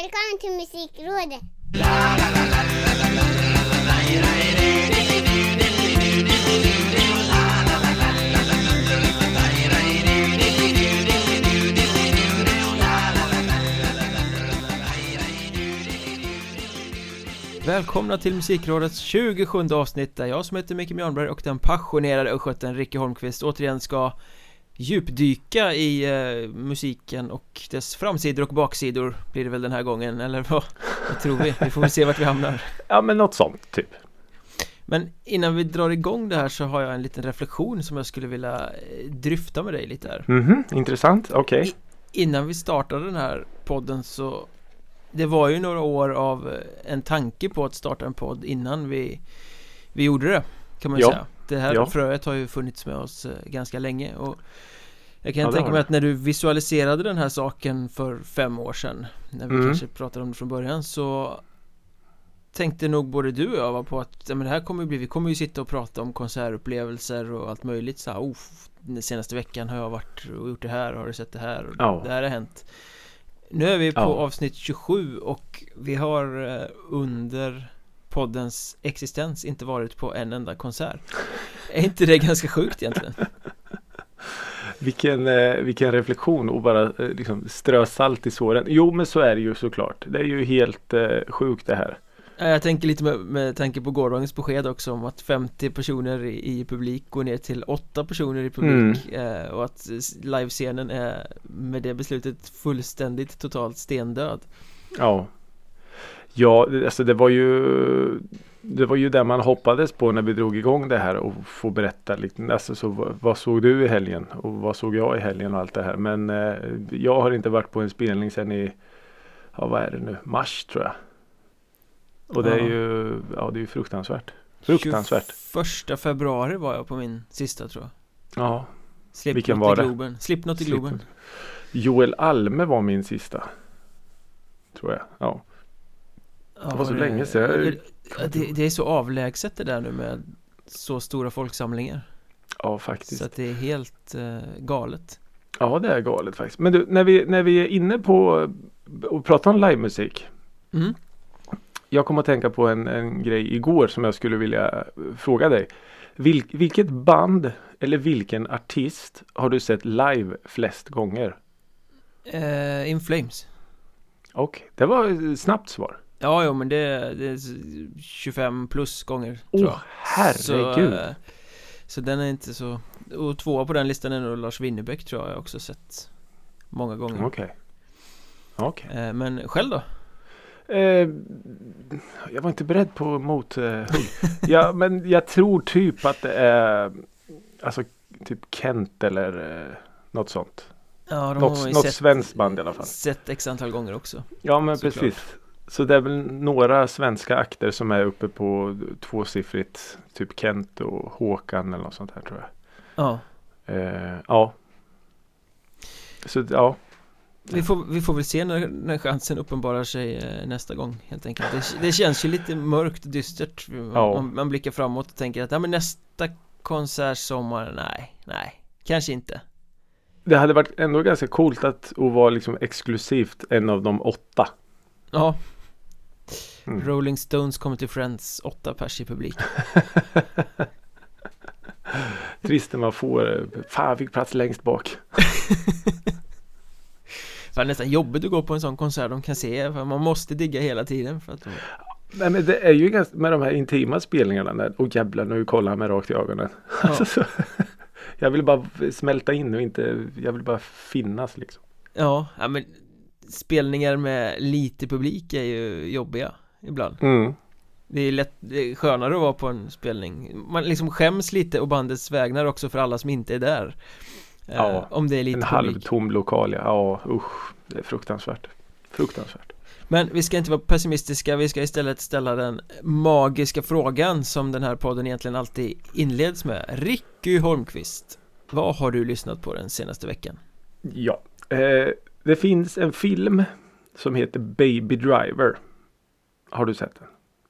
Välkommen till Musikrådet! Välkomna till Musikrådets 27 avsnitt där jag som heter Micke Mjörnberg och den passionerade östgöten Ricke Holmqvist återigen ska djupdyka i eh, musiken och dess framsidor och baksidor blir det väl den här gången eller vad, vad tror vi? Vi får väl se vart vi hamnar Ja men något sånt typ Men innan vi drar igång det här så har jag en liten reflektion som jag skulle vilja eh, dryfta med dig lite här Mhm, intressant, okej Innan vi startade den här podden så Det var ju några år av eh, en tanke på att starta en podd innan vi Vi gjorde det Kan man Ja. säga Det här Ja. fröet har ju funnits med oss eh, ganska länge och Jag kan Ja, tänka mig att när du visualiserade den här saken för fem år sedan När vi Mm. kanske pratade om det från början så Tänkte nog både du och jag var på att ja, men det här kommer ju bli, vi kommer ju sitta och prata om konsertupplevelser och allt möjligt så här, oh, den senaste veckan har jag varit och gjort det här, har du sett det här och Ja. det här har hänt Nu är vi på avsnitt 27 och vi har eh, under poddens existens inte varit på en enda konsert Är inte det ganska sjukt egentligen? Vilken, eh, vilken reflektion och bara eh, liksom strö salt i såren. Jo men så är det ju såklart. Det är ju helt eh, sjukt det här. Ja, Jag tänker lite med, med tanke på gårdagens besked också om att 50 personer i, i publik går ner till 8 personer i publik eh, och att livescenen är med det beslutet fullständigt totalt stendöd. Ja. Ja alltså det var ju Det var ju det man hoppades på när vi drog igång det här och få berätta lite alltså, så, vad, såg du i helgen och vad såg jag i helgen och allt det här men eh, Jag har inte varit på en spelning sedan i Ja vad är det nu Mars tror jag Och det är ju Ja det är ju fruktansvärt Fruktansvärt 21 februari var jag på min sista tror jag Ja Slipknot Vilken var i det? Globen Slipknot i Globen Slipknot. Joel Alme var min sista. Tror jag. Ja. Ja, var så länge sedan. Det, det är så avlägset det där nu med så stora folksamlingar Ja faktiskt. Så att det är helt eh, galet Ja det är galet faktiskt. Men du när vi, när vi är inne på och pratar om livemusik. mm. Jag kom att tänka på en, en grej igår som jag skulle vilja eh, fråga dig. Vil, vilket band eller vilken artist har du sett live flest gånger? eh, In Flames Och det var ett snabbt svar. Ja, jo, men det, det är 25 plus gånger Åh tror jag herregud. Så, eh, så den är inte så Och tvåa på den listan är nog Lars Winnerbäck tror jag jag också sett Många gånger Okej. Okej. eh, Men själv då? Eh, jag var inte beredd på mothugg. ja, men jag tror typ att det är Alltså typ Kent eller eh, något sånt. Ja, de Något, något sett, svenskt band i alla fall. Sett x antal gånger också Ja, men Såklart. precis. Så det är väl några svenska akter som är uppe på tvåsiffrigt. Typ Kent och Håkan eller något sånt här tror jag. Ja Eh, ja. Så ja. vi får, vi får väl se när, när chansen uppenbarar sig eh, nästa gång helt enkelt det, det känns ju lite mörkt och dystert Ja. man, man blickar framåt och tänker att ja, men nästa konsert sommar, nej, nej, kanske inte Det hade varit ändå ganska coolt att, att vara liksom exklusivt en av de åtta. Ja, Mm. Rolling Stones kommer till Friends, åtta pers i publik Trist när man får, fan fick plats längst bak. Det är nästan jobbigt att gå på en sån konsert de kan se för man måste digga hela tiden för att. Nej men det är ju ganska, med de här intima spelningarna. När, och jävlar nu kollar han mig rakt i ögonen. Alltså, så, jag vill bara smälta in och inte, jag vill bara finnas liksom. ja, ja men spelningar med lite publik är ju jobbiga ibland Mm. Det är lätt, det är skönare att vara på en spelning Man liksom skäms lite och bandets vägnar också för alla som inte är där Eh, Ja, Om det är lite En halvtom lokal ja. ja usch, det är fruktansvärt. Fruktansvärt. Men vi ska inte vara pessimistiska, vi ska istället ställa den magiska frågan som den här podden egentligen alltid inleds med Ricky Holmqvist Vad har du lyssnat på den senaste veckan? Ja, eh, det finns en film som heter Baby Driver. Har du sett den?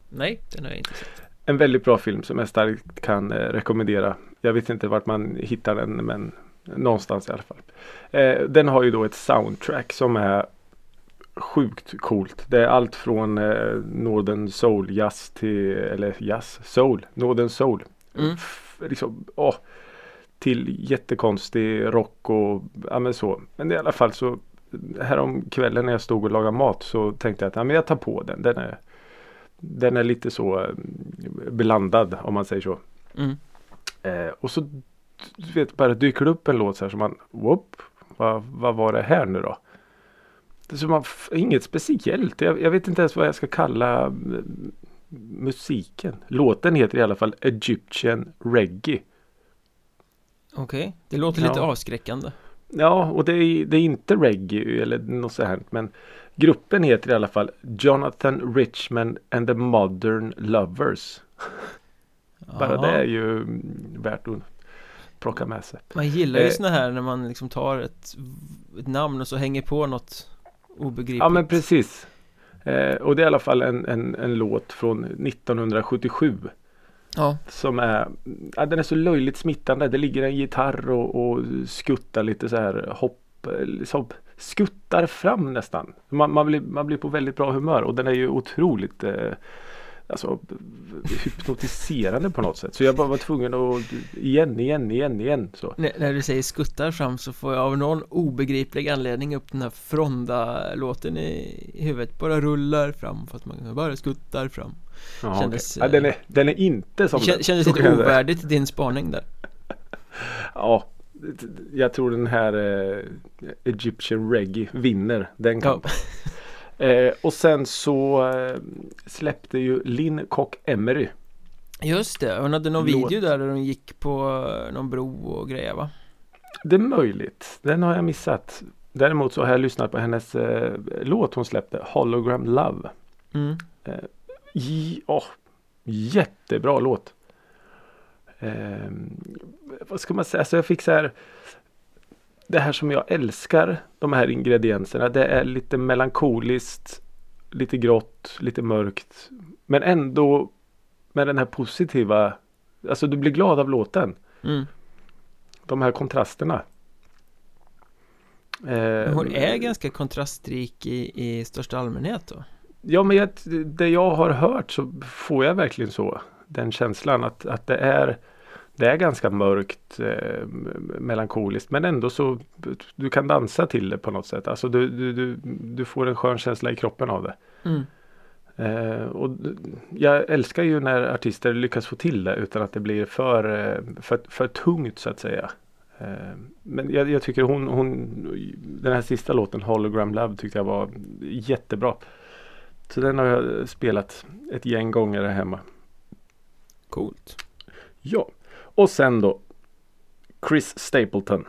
Nej, den har jag inte sett En väldigt bra film som jag starkt kan eh, rekommendera. Jag vet inte vart man hittar den men någonstans i alla fall. Eh, den har ju då ett soundtrack som är sjukt coolt. Det är allt från eh, Northern Soul jazz till, eller jazz, soul, Northern Soul. Mm. F- Liksom, åh, till jättekonstig rock och ja men så. Men i alla fall så härom kvällen när jag stod och lagade mat så tänkte jag att ja, men jag tar på den. Den är, den är lite så eh, blandad om man säger så. Mm. Eh, och så du vet, bara dyker det upp en låt så här som man, whoop, vad, vad var det här nu då? Som man, inget speciellt. Jag, jag vet inte ens vad jag ska kalla eh, musiken. Låten heter i alla fall Egyptian Reggae. Okej, det låter lite Ja. avskräckande Ja, och det är, det är inte reggae eller något så här. Men gruppen heter i alla fall Jonathan Richman and the Modern Lovers. Bara Ja, det är ju värt att plocka med sig. Man gillar ju Eh. såna här när man liksom tar ett, ett namn och så hänger på något obegripligt Ja men precis. Eh, och det är i alla fall en, en, en låt från 1977. Ja, Som är, ja, den är så löjligt smittande. Det ligger en gitarr och, och skuttar lite så här hopp, eh, liksom, skuttar fram nästan. Man, man, blir, man blir på väldigt bra humör och den är ju otroligt eh, alltså, hypnotiserande på något sätt. Så jag bara var tvungen att igen, igen, igen, igen. Så. när, när du säger skuttar fram så får jag av någon obegriplig anledning upp den här Fronda-låten i, i huvudet Bara rullar fram fast man bara skuttar fram Jaha, Kändes, okej. ja, den, är, den är inte som kändes lite ovärdigt din spaning där Ja, jag tror den här eh, Egyptian Reggae vinner den Ja, kampen. Eh, och sen så eh, släppte ju Linn Kock Emery. just det, hon hade någon Låt. video där där hon gick på eh, någon bro och grejer va? Det är möjligt. Den har jag missat. Däremot så har jag lyssnat på hennes eh, låt hon släppte, Hologram Love. Mm. J- åh, jättebra låt. Eh, vad ska man säga? Alltså jag fick så här. Det här som jag älskar. De här ingredienserna. Det är lite melankoliskt. Lite grått. Lite mörkt. Men ändå med den här positiva. Alltså du blir glad av låten. Mm. De här kontrasterna. Eh, Hon är ganska kontrastrik i, i största allmänhet då Ja men jag, det jag har hört så får jag verkligen så Den känslan att, att det är Det är ganska mörkt eh, Melankoliskt men ändå så Du kan dansa till det på något sätt. Alltså du, du, du, du får en skön känsla i kroppen av det. Mm. eh, Och jag älskar ju när artister lyckas få till det utan att det blir för, eh, för, för tungt så att säga. Eh, Men jag, jag tycker hon, hon Den här sista låten Hologram Love tyckte jag var jättebra. Så den har jag spelat ett gäng gånger här hemma. Coolt. Ja Och sen då Chris Stapleton.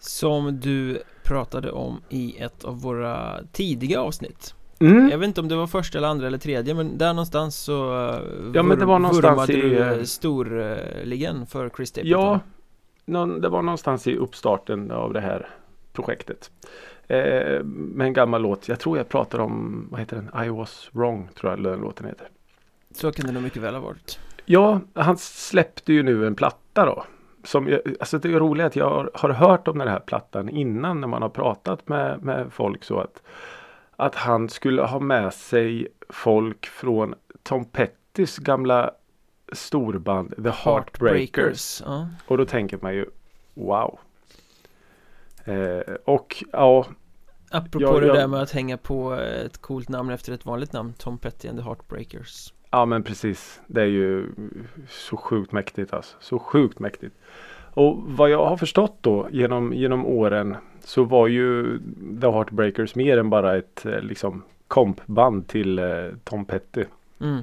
Som du pratade om i ett av våra tidiga avsnitt. Mm. Jag vet inte om det var första eller andra eller tredje men där någonstans så eh, Ja, men det var någonstans i, du eh, eh, storligen för Chris Stapleton. Ja någon, Det var någonstans i uppstarten av det här projektet. Eh, Med en gammal låt. Jag tror jag pratar om Vad heter den? I was wrong tror jag den låten heter. Så kan det nog mycket väl ha varit Ja, han släppte ju nu en platta då. Som jag, alltså det är roligt att jag har, har hört om den här plattan innan när man har pratat med, med folk så att att han skulle ha med sig folk från Tom Pettys gamla storband The Heartbreakers. ja. Och då tänker man ju wow. Eh, och ja, Apropå Ja, det jag- där med att hänga på ett coolt namn efter ett vanligt namn Tom Petty and the Heartbreakers Ja men precis. Det är ju så sjukt mäktigt alltså. Så sjukt mäktigt. Och vad jag har förstått då genom, genom åren så var ju The Heartbreakers mer än bara ett eh, liksom kompband till eh, Tom Petty. mm.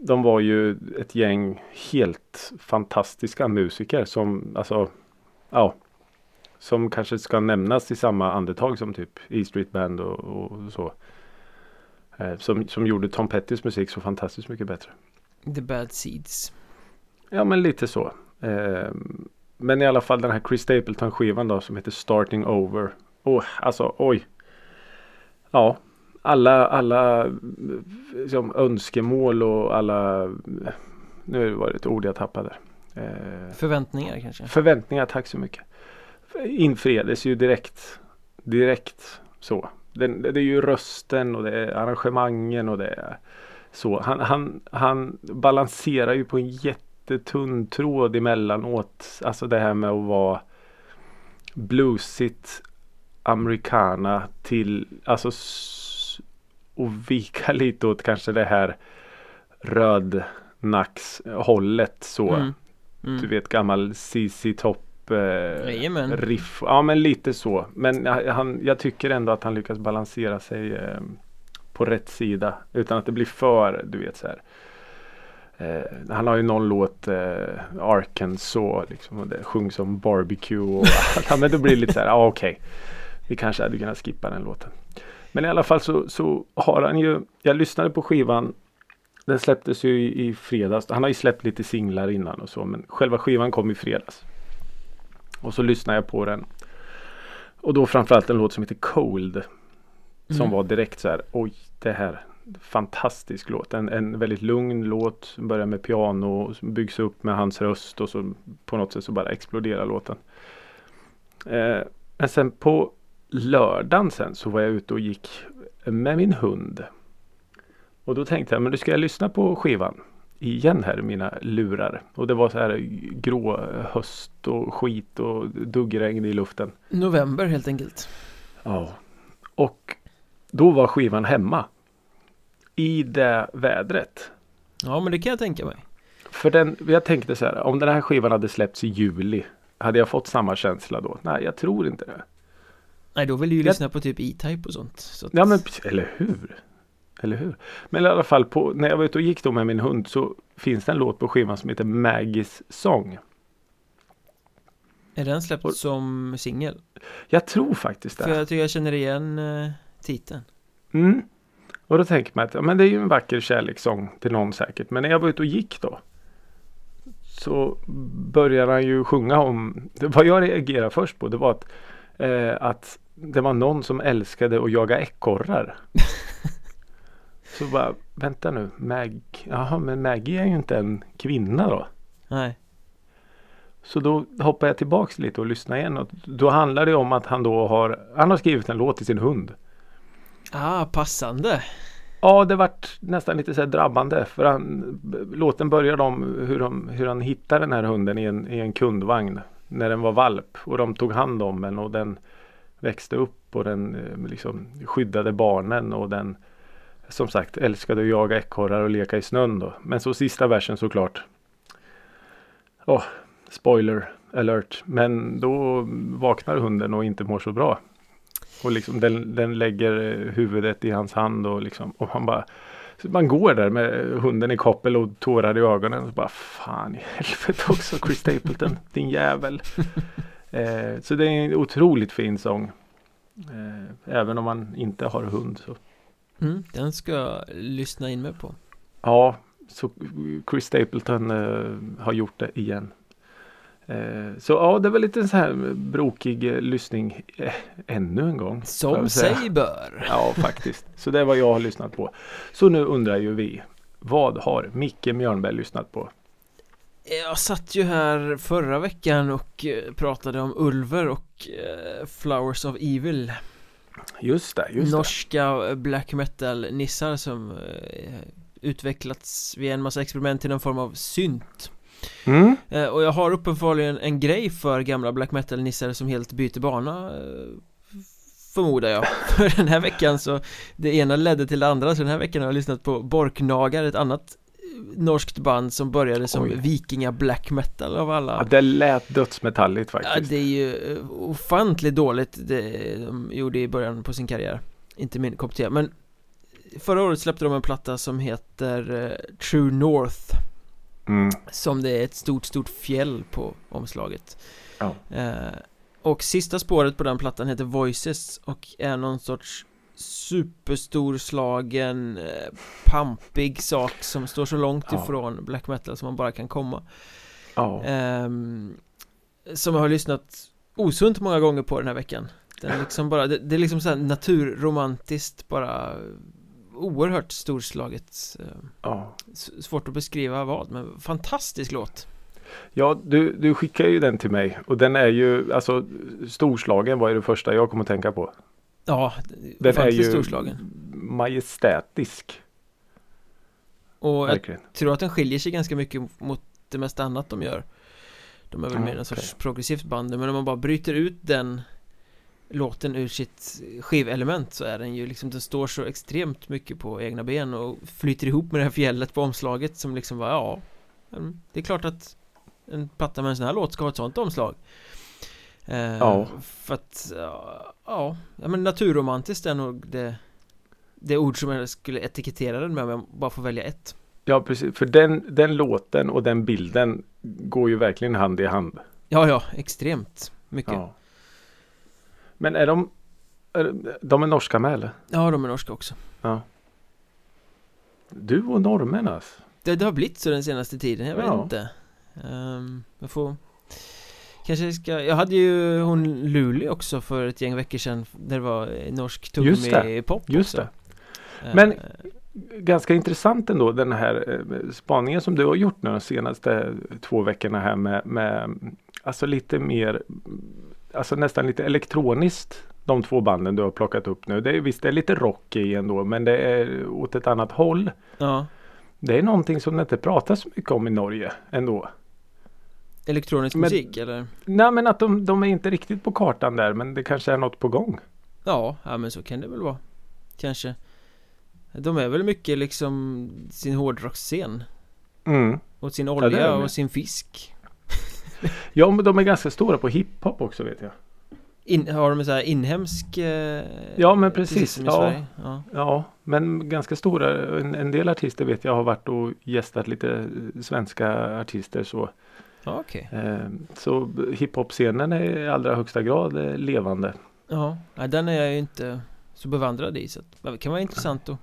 De var ju ett gäng helt fantastiska musiker som alltså ja som kanske ska nämnas i samma andetag som typ E Street Band och, och så. Eh, som, som gjorde Tom Pettys musik så fantastiskt mycket bättre. The Bad Seeds Ja men lite så. Eh, men i alla fall den här Chris Stapleton skivan då som heter Starting Over. Oh, alltså oj. Ja. Alla, alla liksom, önskemål och alla Nu var det ett ord jag tappade. Eh, Förväntningar kanske förväntningar, tack så mycket. Infriades ju direkt. Direkt så. Den, det är ju rösten och det är arrangemangen och det är så. Han, han, han balanserar ju på en jättetunn tråd emellanåt. Alltså det här med att vara bluesigt americana till alltså och vika lite åt kanske det här rödnackshållet så. Mm. Mm. Du vet gammal CC Top eh, riff. Ja men lite så. Men han, jag tycker ändå att han lyckas balansera sig eh, på rätt sida. Utan att det blir för, du vet så här. Eh, han har ju någon låt, eh, Arkansas, liksom, och det sjungs om barbecue och ja, men då blir det lite så här, ja okej. Vi kanske hade kunnat skippa den låten. Men i alla fall så, så har han ju, jag lyssnade på skivan den släpptes ju i, i fredags. Han har ju släppt lite singlar innan och så men själva skivan kom i fredags. Och så lyssnade jag på den. Och då framförallt en låt som heter Cold. Som Mm. var direkt så här, oj det här. Fantastisk låt. En, en väldigt lugn låt. Börjar med piano byggs upp med hans röst och så på något sätt så bara exploderar låten. Eh, men sen på lördagen sen så var jag ute och gick med min hund. Och då tänkte jag, men nu ska jag lyssna på skivan igen här i mina lurar. Och det var så här grå höst och skit och duggregn i luften. November helt enkelt. Ja. Och då var skivan hemma. I det vädret. Ja men det kan jag tänka mig. För den, jag tänkte så här, om den här skivan hade släppts i juli. Hade jag fått samma känsla då? Nej, jag tror inte det. Nej då vill du ju Jag- lyssna på typ E-Type och sånt. Så att... Ja men eller hur? Eller hur? Men i alla fall på, när jag var ute och gick då med min hund så finns det en låt på skivan som heter Maggies sång. Är den släppt Och- som singel? Jag tror faktiskt För det. jag tycker jag känner igen eh, titeln. Mm. Och då tänker man att ja, men det är ju en vacker kärlekssång till någon säkert. Men när jag var ute och gick då. Så började han ju sjunga om. Vad jag reagerade först på det var att, eh, att det var någon som älskade att jaga ekorrar. så bara vänta nu. Mag, jaha men Maggie är ju inte en kvinna då. Nej. Så då hoppar jag tillbaks lite och lyssnar igen. Och då handlar det om att han då har Han har skrivit en låt till sin hund. Ah, passande. Ja, det vart nästan lite så drabbande. För han, låten börjar om hur, de, hur han hittar den här hunden i en, i en kundvagn. När den var valp. Och de tog hand om den och den växte upp och den eh, liksom skyddade barnen. Och den som sagt älskade att jaga ekorrar och leka i snön då. Men så sista versen såklart. Åh, spoiler alert. Men då vaknar hunden och inte mår så bra. Och liksom den, den lägger eh, huvudet i hans hand och liksom och han bara Man går där med hunden i koppel och tårar i ögonen och bara Fan i helvete också Chris Stapleton din jävel. eh, så det är en otroligt fin sång. Eh, även om man inte har hund så. Mm, den ska jag lyssna in mig på. Ja, så Chris Stapleton eh, har gjort det igen. Eh, så ja, det var lite så här brokig eh, lyssning eh, ännu en gång. Som sig bör. Ja, faktiskt. Så det är vad jag har lyssnat på. Så nu undrar ju vi. Vad har Micke Mjörnberg lyssnat på? Jag satt ju här förra veckan och eh, pratade om Ulver och eh, Flowers of Evil Just det, just Norska black metal-nissar som eh, utvecklats via en massa experiment till någon form av synt det. Mm. eh, Och jag har uppenbarligen en grej för gamla black metal-nissar som helt byter bana eh, Förmodar jag För den här veckan så Det ena ledde till det andra så den här veckan har jag lyssnat på Borknagar, ett annat eh, Norskt band som började som Oj. vikinga black metal av alla Ja, det lät dödsmetalligt Ja, faktiskt. det är ju eh, ofantligt dåligt det de gjorde i början på sin karriär Inte min kopp te, men Förra året släppte de en platta som heter eh, True North Mm. Som det är ett stort, stort fjäll på omslaget Ja. eh, Och sista spåret på den plattan heter Voices och är någon sorts superstorslagen eh, pampig sak som står så långt Ja. ifrån black metal som man bara kan komma Ja. Ehm, Som jag har lyssnat osunt många gånger på den här veckan Den liksom bara, det, det är liksom så här naturromantiskt bara Oerhört storslaget ehm, ja. Svårt att beskriva vad, men fantastisk låt Ja, du, du skickar ju den till mig och den är ju alltså storslagen var ju det första jag kom att tänka på. Ja, Den är ju storslagen majestätisk. Och jag Verkligen. tror att den skiljer sig ganska mycket mot det mesta annat de gör De är väl mer en okej. sorts progressivt band Men om man bara bryter ut den Låten ur sitt skivelement så är den ju liksom Den står så extremt mycket på egna ben och flyter ihop med det här fjället på omslaget som liksom var ja mm, Det är klart att En platta med en sån här låt ska ha ett sånt omslag Ja. För att ja, ja, ja men naturromantiskt är nog det Det ord som jag skulle etikettera den med om jag bara får välja ett Ja precis, för den, den låten och den bilden går ju verkligen hand i hand. Ja, ja, extremt mycket. Ja, Ja. Men är de, är, de är norska med eller? de är norska också. Ja. Du och norrmän alltså. Det, det har blivit så den senaste tiden, jag vet Ja. inte. Um, jag får... Kanske ska... Jag hade ju hon Luli också för ett gäng veckor sedan där det var eh, norsk tuggummi-pop Just också. det. Eh, Men- Ganska intressant ändå den här eh, spaningen som du har gjort nu de senaste två veckorna här med, med alltså lite mer Alltså nästan lite elektroniskt de två banden du har plockat upp nu. Det är visst det är lite rock i ändå men det är åt ett annat håll. Ja, Det är någonting som det inte pratas så mycket om i Norge ändå. Elektronisk Men- musik eller? Nej men att de, de är inte riktigt på kartan där men det kanske är något på gång. Ja, ja men så kan det väl vara. Kanske. De är väl mycket liksom sin hårdrocksscen. Mm. Och sin olja ja. och sin fisk. Ja men de är ganska stora på hiphop också vet jag. In, har de en sån här inhemsk eh, Ja, men precis. Ja. Ja. Ja men ganska stora. En, en del artister vet jag har varit och gästat lite svenska artister så. Ja, okej. Eh, så hiphop-scenen är i allra högsta grad eh, levande. Ja, den är jag ju inte så bevandrad i så det kan vara intressant att,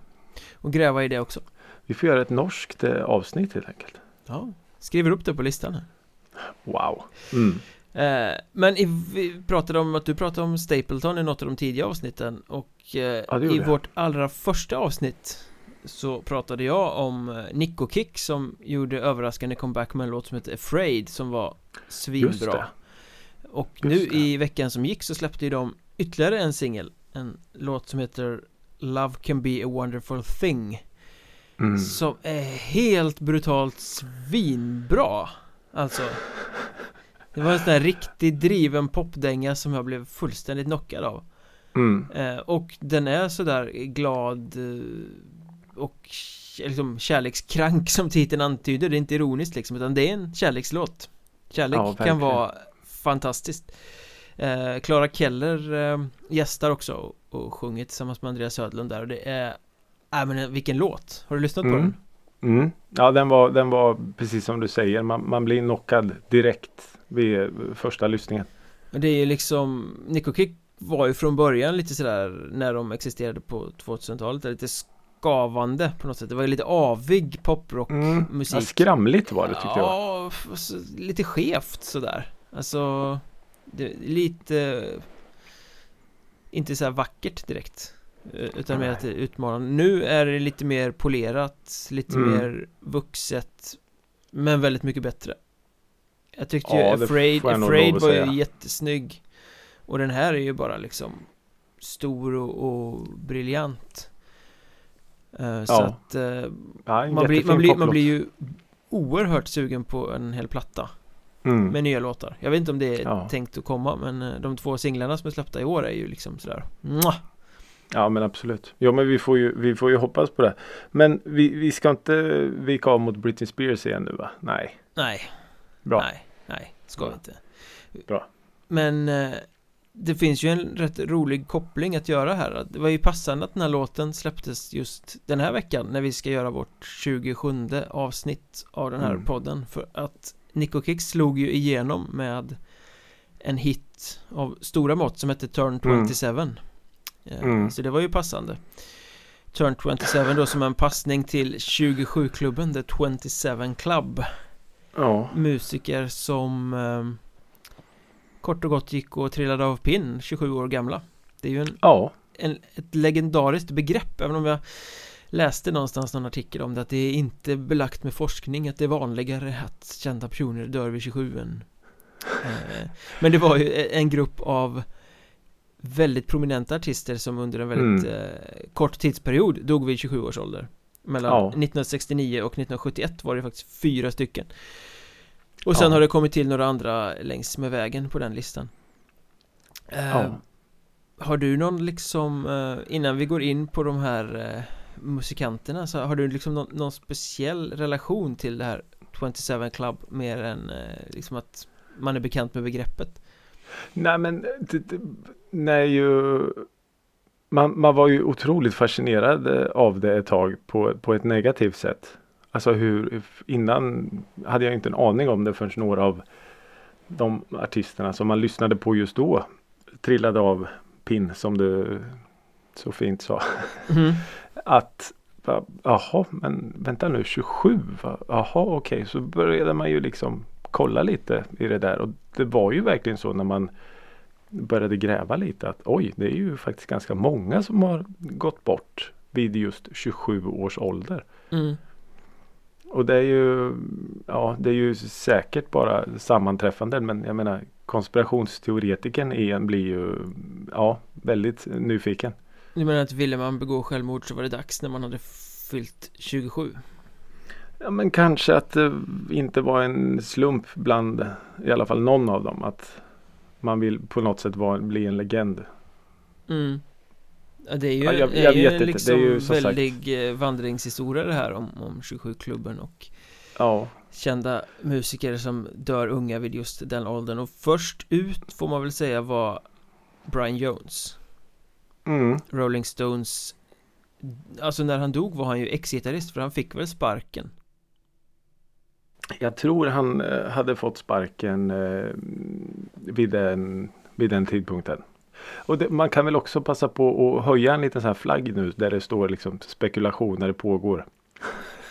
att gräva i det också. Vi får göra ett norskt eh, avsnitt helt enkelt. Ja, skriver upp det på listan här. Wow. Mm. Eh, men i, vi pratade om att du pratade om Stapleton i något av de tidiga avsnitten och Ja, i vårt allra första avsnitt så pratade jag om eh, Nico Kick som gjorde överraskande comeback med en låt som heter Afraid som var svinbra. Och Just nu i veckan som gick så släppte ju de ytterligare en singel En låt som heter Love can be a wonderful thing Mm. Som är helt brutalt svinbra Alltså Det var en sån här riktigt driven popdänga som jag blev fullständigt knockad av Mm. eh, Och den är sådär glad eh, Och liksom kärlekskrank som titeln antyder Det är inte ironiskt liksom utan det är en kärlekslåt Kärlek Ja, kan vara fantastiskt eh, Clara Keller eh, gästar också och, och sjunger tillsammans med Andreas Södlund där och det är Äh men vilken låt! Har du lyssnat på Mm. den? Mm. Ja den var, den var precis som du säger. Man, man blir knockad direkt vid eh, första lyssningen. Men det är ju liksom Nico Kick var ju från början lite sådär när de existerade på 2000-talet lite skavande på något sätt. Det var ju lite avig poprock Mm. musik. Ja, skramligt var det tyckte jag. Ja, f- så, lite skevt sådär. Alltså det, Lite Inte så här vackert direkt eh, Utan mer att det är utmanande. Nu är det lite mer polerat Lite Mm. mer vuxet Men väldigt mycket bättre. Jag tyckte ju Ja, det Afraid jag Afraid var ju jättesnygg. Och den här är ju bara liksom Stor och, och briljant Så Ja. att eh, Ja, man, blir, man, blir, man blir ju oerhört sugen på en hel platta mm. med nya låtar Jag vet inte om det är Ja. tänkt att komma men eh, de två singlarna som är släppta i år är ju liksom sådär Mwah! Ja men absolut. Jo men vi får ju, vi får ju hoppas på det. Men vi, vi ska inte vika av mot Britney Spears igen nu va? Nej. Nej, Bra. nej, nej, ska vi inte Bra. Men eh, det finns ju en rätt rolig koppling att göra här Det var ju passande att den här låten släpptes just den här veckan när vi ska göra vårt 27 avsnitt av den här Mm. podden För att Nico Kicks slog ju igenom med en hit av stora mått som hette Turn 27 Eh, Mm. Så det var ju passande Turn 27 då som en passning till 27-klubben The 27 Club Ja. Musiker som eh, Kort och gott gick och trillade av pinn 27 år gamla Det är ju en, Ja. en, ett legendariskt begrepp Även om jag läste någonstans någon artikel om det Att det är inte belagt med forskning Att det är vanligare att kända personer dör vid 27 än, eh, Men det var ju en grupp av väldigt prominenta artister som under en väldigt Mm. eh, kort tidsperiod dog vid 27 års ålder Mellan Ja. 1969 och 1971 var det faktiskt fyra stycken Och sen Ja. har det kommit till några andra längs med vägen på den listan eh, Ja. Har du någon liksom, eh, innan vi går in på de här eh, musikanterna så har du liksom någon, någon speciell relation till det här 27 Club mer än eh, liksom att man är bekant med begreppet? Nej men det, det, nej ju man, man var ju otroligt fascinerad eh, av det ett tag på, på ett negativt sätt. Alltså hur innan hade jag inte en aning om det förrän några av de artisterna som man lyssnade på just då trillade av pinn som du så fint sa. Mm. Att jaha men vänta nu 27 va? Jaha okej så började man ju liksom kolla lite i det där och det var ju verkligen så när man började gräva lite att oj det är ju faktiskt ganska många som har gått bort vid just 27 års ålder. Mm. Och det är ju ja det är ju säkert bara sammanträffanden men jag menar konspirationsteoretikern igen blir ju ja väldigt nyfiken. Du menar att ville man begå självmord så var det dags när man hade fyllt 27? Ja men kanske att det inte var en slump bland i alla fall någon av dem att man vill på något sätt vara, bli en legend. Mm. Det är ju, Ja, jag- det är jag ju inte. Det är liksom ju som sagt- väldig eh, vandringshistoria det här om, om 27-klubben och Ja, kända musiker som dör unga vid just den åldern och först ut får man väl säga var Brian Jones mm. Rolling Stones Alltså när han dog var han ju ex-gitarrist för han fick väl sparken jag tror han eh, hade fått sparken eh, vid, den, vid den tidpunkten. Och det, man kan väl också passa på att höja en liten sån här flagg nu där det står liksom spekulationer pågår.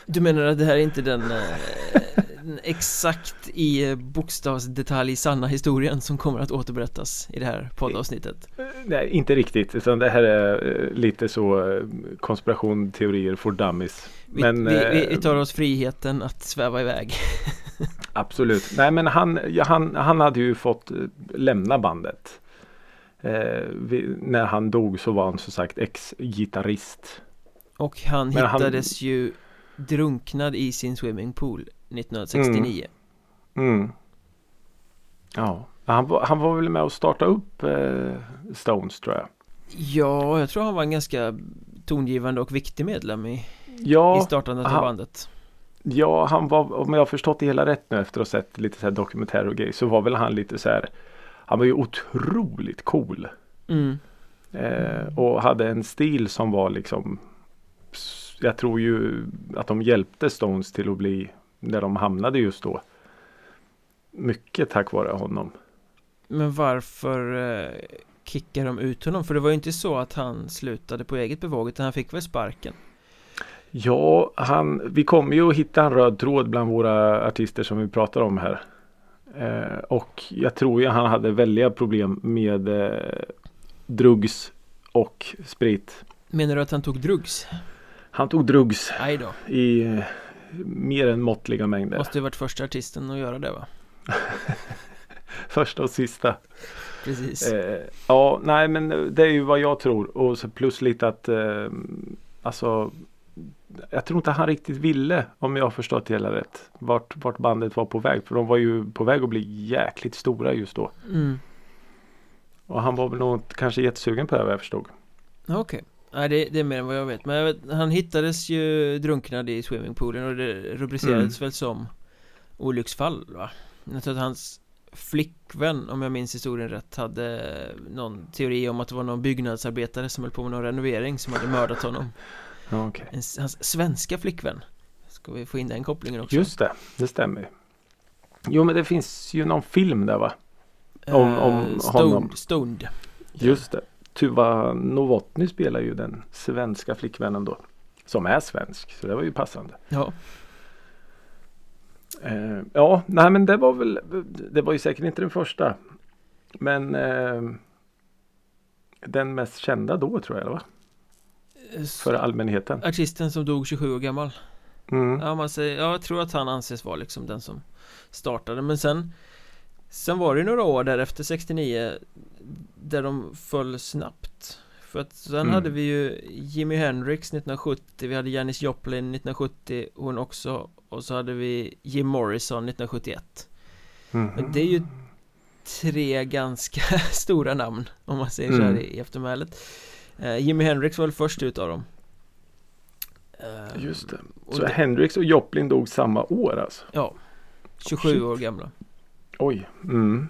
Du menar att det här är inte den eh, exakt i eh, bokstavsdetalj sanna historien som kommer att återberättas i det här poddavsnittet? Nej, inte riktigt. Utan det här är eh, lite så eh, konspiration, teorier for dummies. Vi, Men, vi, vi, vi eh, tar oss friheten att sväva iväg Absolut. Nej men han, han, han hade ju fått eh, lämna bandet. Eh, när han dog så var han som sagt ex-gitarrist. Och han Men han- hittades ju drunknad i sin swimmingpool 1969 Mm. Ja, han var, han var väl med och starta upp eh, Stones tror jag. Ja, jag tror han var en ganska tongivande och viktig medlem i, i Ja, startandet av han- bandet ja, han var, om jag har förstått det hela rätt nu efter att ha sett lite så här dokumentärer och grejer så var väl han lite så här Han var ju otroligt cool. mm. Eh, och hade en stil som var liksom Jag tror ju att de hjälpte Stones till att bli där de hamnade just då. Mycket tack vare honom. Men varför eh, kickar de ut honom? För det var ju inte så att han slutade på eget bevåg utan han fick väl sparken Ja, han, vi kommer ju att hitta en röd tråd bland våra artister som vi pratar om här. Eh, och jag tror ju han hade väldiga problem med eh, drugs och sprit. Menar du att han tog drugs? Han tog drugs i eh, mer än måttliga mängder. måste ju varit första artisten att göra det va? Första och sista. Precis Eh, ja, nej men det är ju vad jag tror. Och plus lite att eh, alltså jag tror inte han riktigt ville, om jag har förstått det hela rätt, vart, vart bandet var på väg. För de var ju på väg att bli jäkligt stora just då. mm. Och han var väl nog kanske jättesugen på det vad jag förstod. Okej Nej det, det är mer än vad jag vet Men jag vet, han hittades ju drunknad i swimmingpoolen och det rubricerades väl som olycksfall va? Jag tror att hans flickvän, om jag minns historien rätt, hade någon teori om att det var någon byggnadsarbetare som höll på med någon renovering som hade mördat honom Ja, en, Hans svenska flickvän Ska vi få in den kopplingen också? Just det, det stämmer ju. Jo men det finns ju någon film där va? om- om Eh, honom. Stoned, Stoned Just det. Tuva Novotny spelar ju den svenska flickvännen då. Som är svensk, så det var ju passande. Ja, Eh, ja, nej men det var väl Det var ju säkert inte den första. Men eh, Den mest kända då tror jag va? För allmänheten. Artisten som dog 27 år gammal Mm. Ja, man säger, ja, jag tror att han anses vara liksom den som startade Men sen Sen var det några år där efter 69 Där de föll snabbt För att sen Mm. hade vi ju Jimi Hendrix 1970 Vi hade Janis Joplin 1970 Hon också Och så hade vi Jim Morrison 1971 Mhm. Men det är ju tre ganska stora namn Om man säger så här Mm. i eftermälet Jimi Hendrix var väl först ut av dem Eh, Just det. och Så det- Hendrix och Joplin dog samma år alltså? Ja 27 Shit. år gamla Oj. Mm.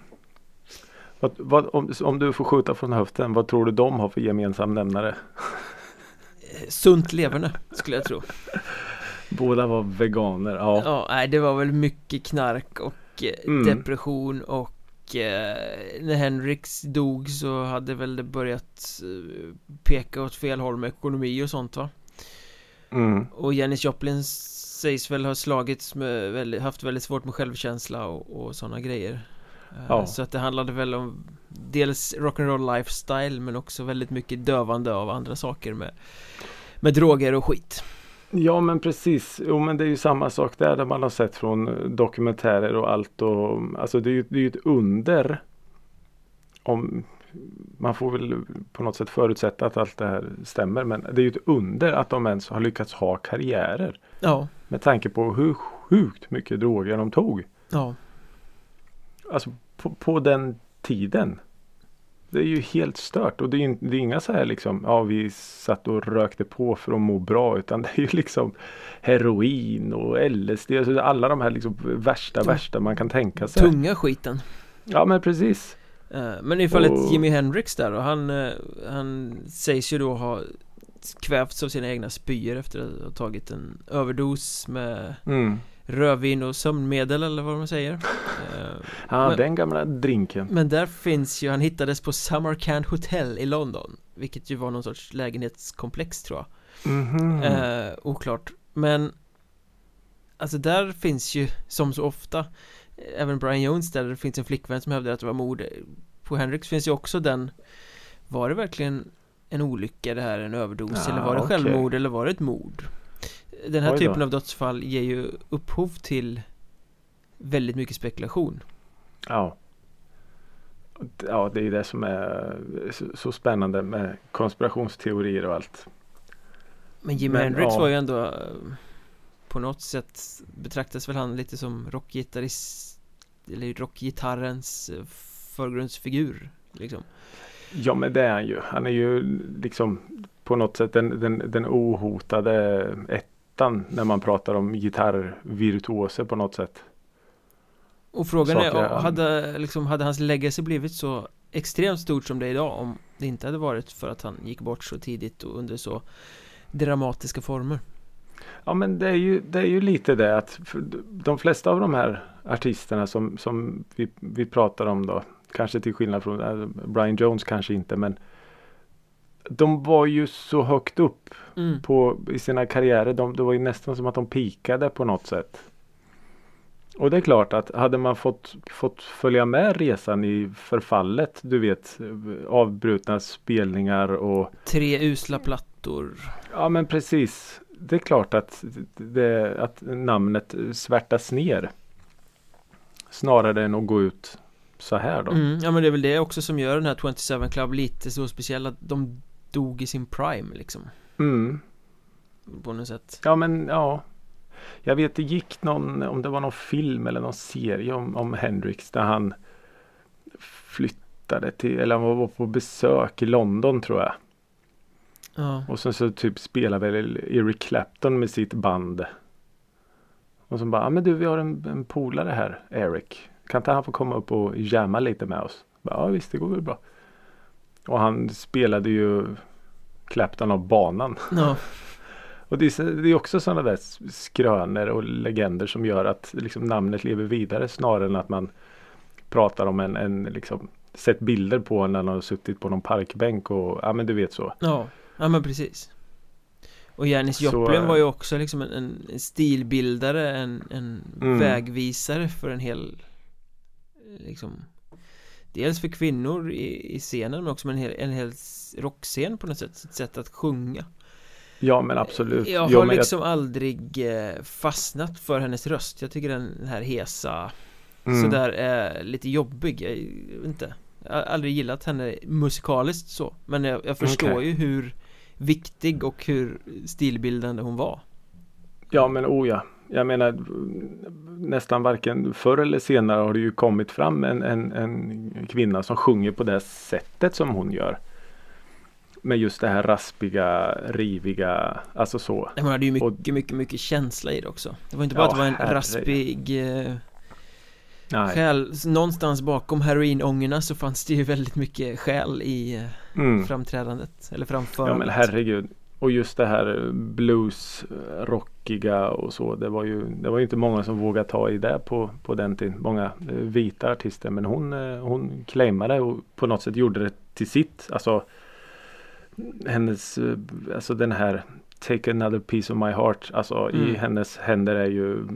Vad, vad, om, om du får skjuta från höften, vad tror du de har för gemensam nämnare? Eh, Sunt leverne skulle jag tro Båda var veganer. Ja. Ja, nej det var väl mycket knark och eh, Mm. depression och eh, när Hendrix dog så hade väl det börjat eh, peka åt fel håll med ekonomi och sånt va? Mm. Och Janis Joplin sägs väl ha slagits med, haft väldigt svårt med självkänsla och, och sådana grejer Eh, Ja. Så att det handlade väl om dels rock'n'roll lifestyle men också väldigt mycket dövande av andra saker med med droger och skit Ja men precis. Jo men det är ju samma sak där, där man har sett från eh, dokumentärer och allt. Och, alltså det är ju det är ett under. Om man får väl på något sätt förutsätta att allt det här stämmer. Men det är ju ett under att de ens har lyckats ha karriärer. Ja, Med tanke på hur sjukt mycket droger de tog. ja, Alltså på, på den tiden. Det är ju helt stört och det är, det är inga så här liksom, ja vi satt och rökte på för att må bra utan det är ju liksom heroin och LSD, alltså alla de här liksom värsta, Ja. värsta man kan tänka sig. tunga skiten Ja men precis. Eh, Men i fallet Och- Jimi Hendrix där då, han, eh, han sägs ju då ha kvävts av sina egna spyor efter att ha tagit en överdos med Mm. Rödvin och sömnmedel eller vad man säger Eh, Ja Men- den gamla drinken. Men där finns ju, han hittades på Samarkand Hotel i London Vilket ju var någon sorts lägenhetskomplex tror jag Mhm. Eh, oklart Men Alltså där finns ju som så ofta Även Brian Jones där det finns en flickvän som hävdar att det var mord På Hendrix finns ju också den Var det verkligen en olycka det här, en överdos Ja, eller var det okej. självmord eller var det ett mord? Den här typen av dödsfall ger ju upphov till Väldigt mycket spekulation Ja. Ja det är det som är så, spännande med konspirationsteorier och allt. Men Jimi Hendrix ja. var ju ändå eh, På något sätt betraktas väl han lite som rockgitarrist Eller rockgitarrens eh, förgrundsfigur liksom Ja men det är han ju. Han är ju liksom på något sätt den, den, den ohotade ettan när man pratar om gitarrvirtuoser på något sätt. Och frågan är, Saker- hade, liksom, hade hans legacy blivit så extremt stort som det är idag om det inte hade varit för att han gick bort så tidigt och under så dramatiska former? Ja men det är ju, det är ju lite det att de flesta av de här artisterna som, som vi, vi pratar om då. Kanske till skillnad från äh, Brian Jones kanske inte men de var ju så högt upp Mm. på, i sina karriärer. De, det var ju nästan som att de pikade på något sätt. Och det är klart att hade man fått, fått följa med resan i förfallet, du vet avbrutna spelningar och Tre usla plattor ja men precis. Det är klart att, det, att namnet svärtas ner. Snarare än att gå ut så här då. mm, Ja men det är väl det också som gör den här 27 Club lite så speciell att de dog i sin prime liksom Mm. På något sätt Ja men ja. Jag vet det gick någon, om det var någon film eller någon serie om, om Hendrix där han flyttade till, eller han var på besök i London tror jag. Ja, Och sen så typ spelade väl Eric Clapton med sitt band. Och så bara, ja men du vi har en, en polare här, Eric. Kan inte han få komma upp och jamma lite med oss? Bara, ja visst det går väl bra. Och han spelade ju Clapton av banan. ja, Och det är, så- det är också sådana där skrönor och legender som gör att liksom, namnet lever vidare snarare än att man pratar om en, en liksom, sett bilder på när han har suttit på någon parkbänk och ja men du vet så. ja, ja men precis Och Janis Så, Joplin eh, var ju också liksom en, en en stilbildare, en, en Mm. vägvisare för en hel Liksom Dels för kvinnor i, i scenen men också med en hel, en hel rockscen på något sätt, ett sätt att sjunga Ja men absolut. Jag Ja, har men liksom aldrig eh, fastnat för hennes röst Jag tycker den här hesa Mm. sådär är lite jobbig, jag vet inte Jag har aldrig gillat henne musikaliskt så Men jag, jag förstår Okej. ju hur viktig och hur stilbildande hon var Ja men oh ja. Jag menar nästan varken förr eller senare har det ju kommit fram en, en, en kvinna som sjunger på det sättet som hon gör. Med just det här raspiga, riviga, alltså så. Men Hon hade ju Och- mycket, mycket, mycket känsla i det också Det var inte bara Ja, att det var en herre. raspig eh, Nej. själ Någonstans bakom heroinångorna så fanns det ju väldigt mycket själ i eh, Mm. framträdandet Eller Ja framförandet men herregud. Och just det här blues, rockiga och så. Det var ju, det var ju inte många som vågade ta i det på, på den tiden. Många eh, vita artister. Men hon, eh, hon claimade och på något sätt gjorde det till sitt. Alltså hennes, eh, alltså den här Take another piece of my heart. Alltså i Mm. hennes händer är ju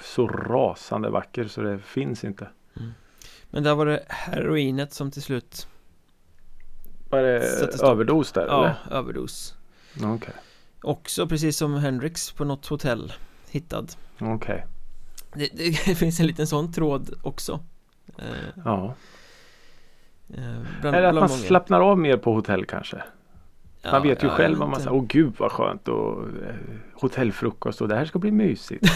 så rasande vacker så det finns inte. Men där var det heroinet som till slut Var det överdos där Ja, eller? överdos Okej. Också precis som Hendrix på något hotell Hittad Okej. det, det finns en liten sån tråd också eh, Ja. eh, bland, Eller att man många. slappnar av mer på hotell kanske. Ja, Man vet ju ja, själv vad man säger. Åh gud vad skönt och eh, hotellfrukost och det här ska bli mysigt.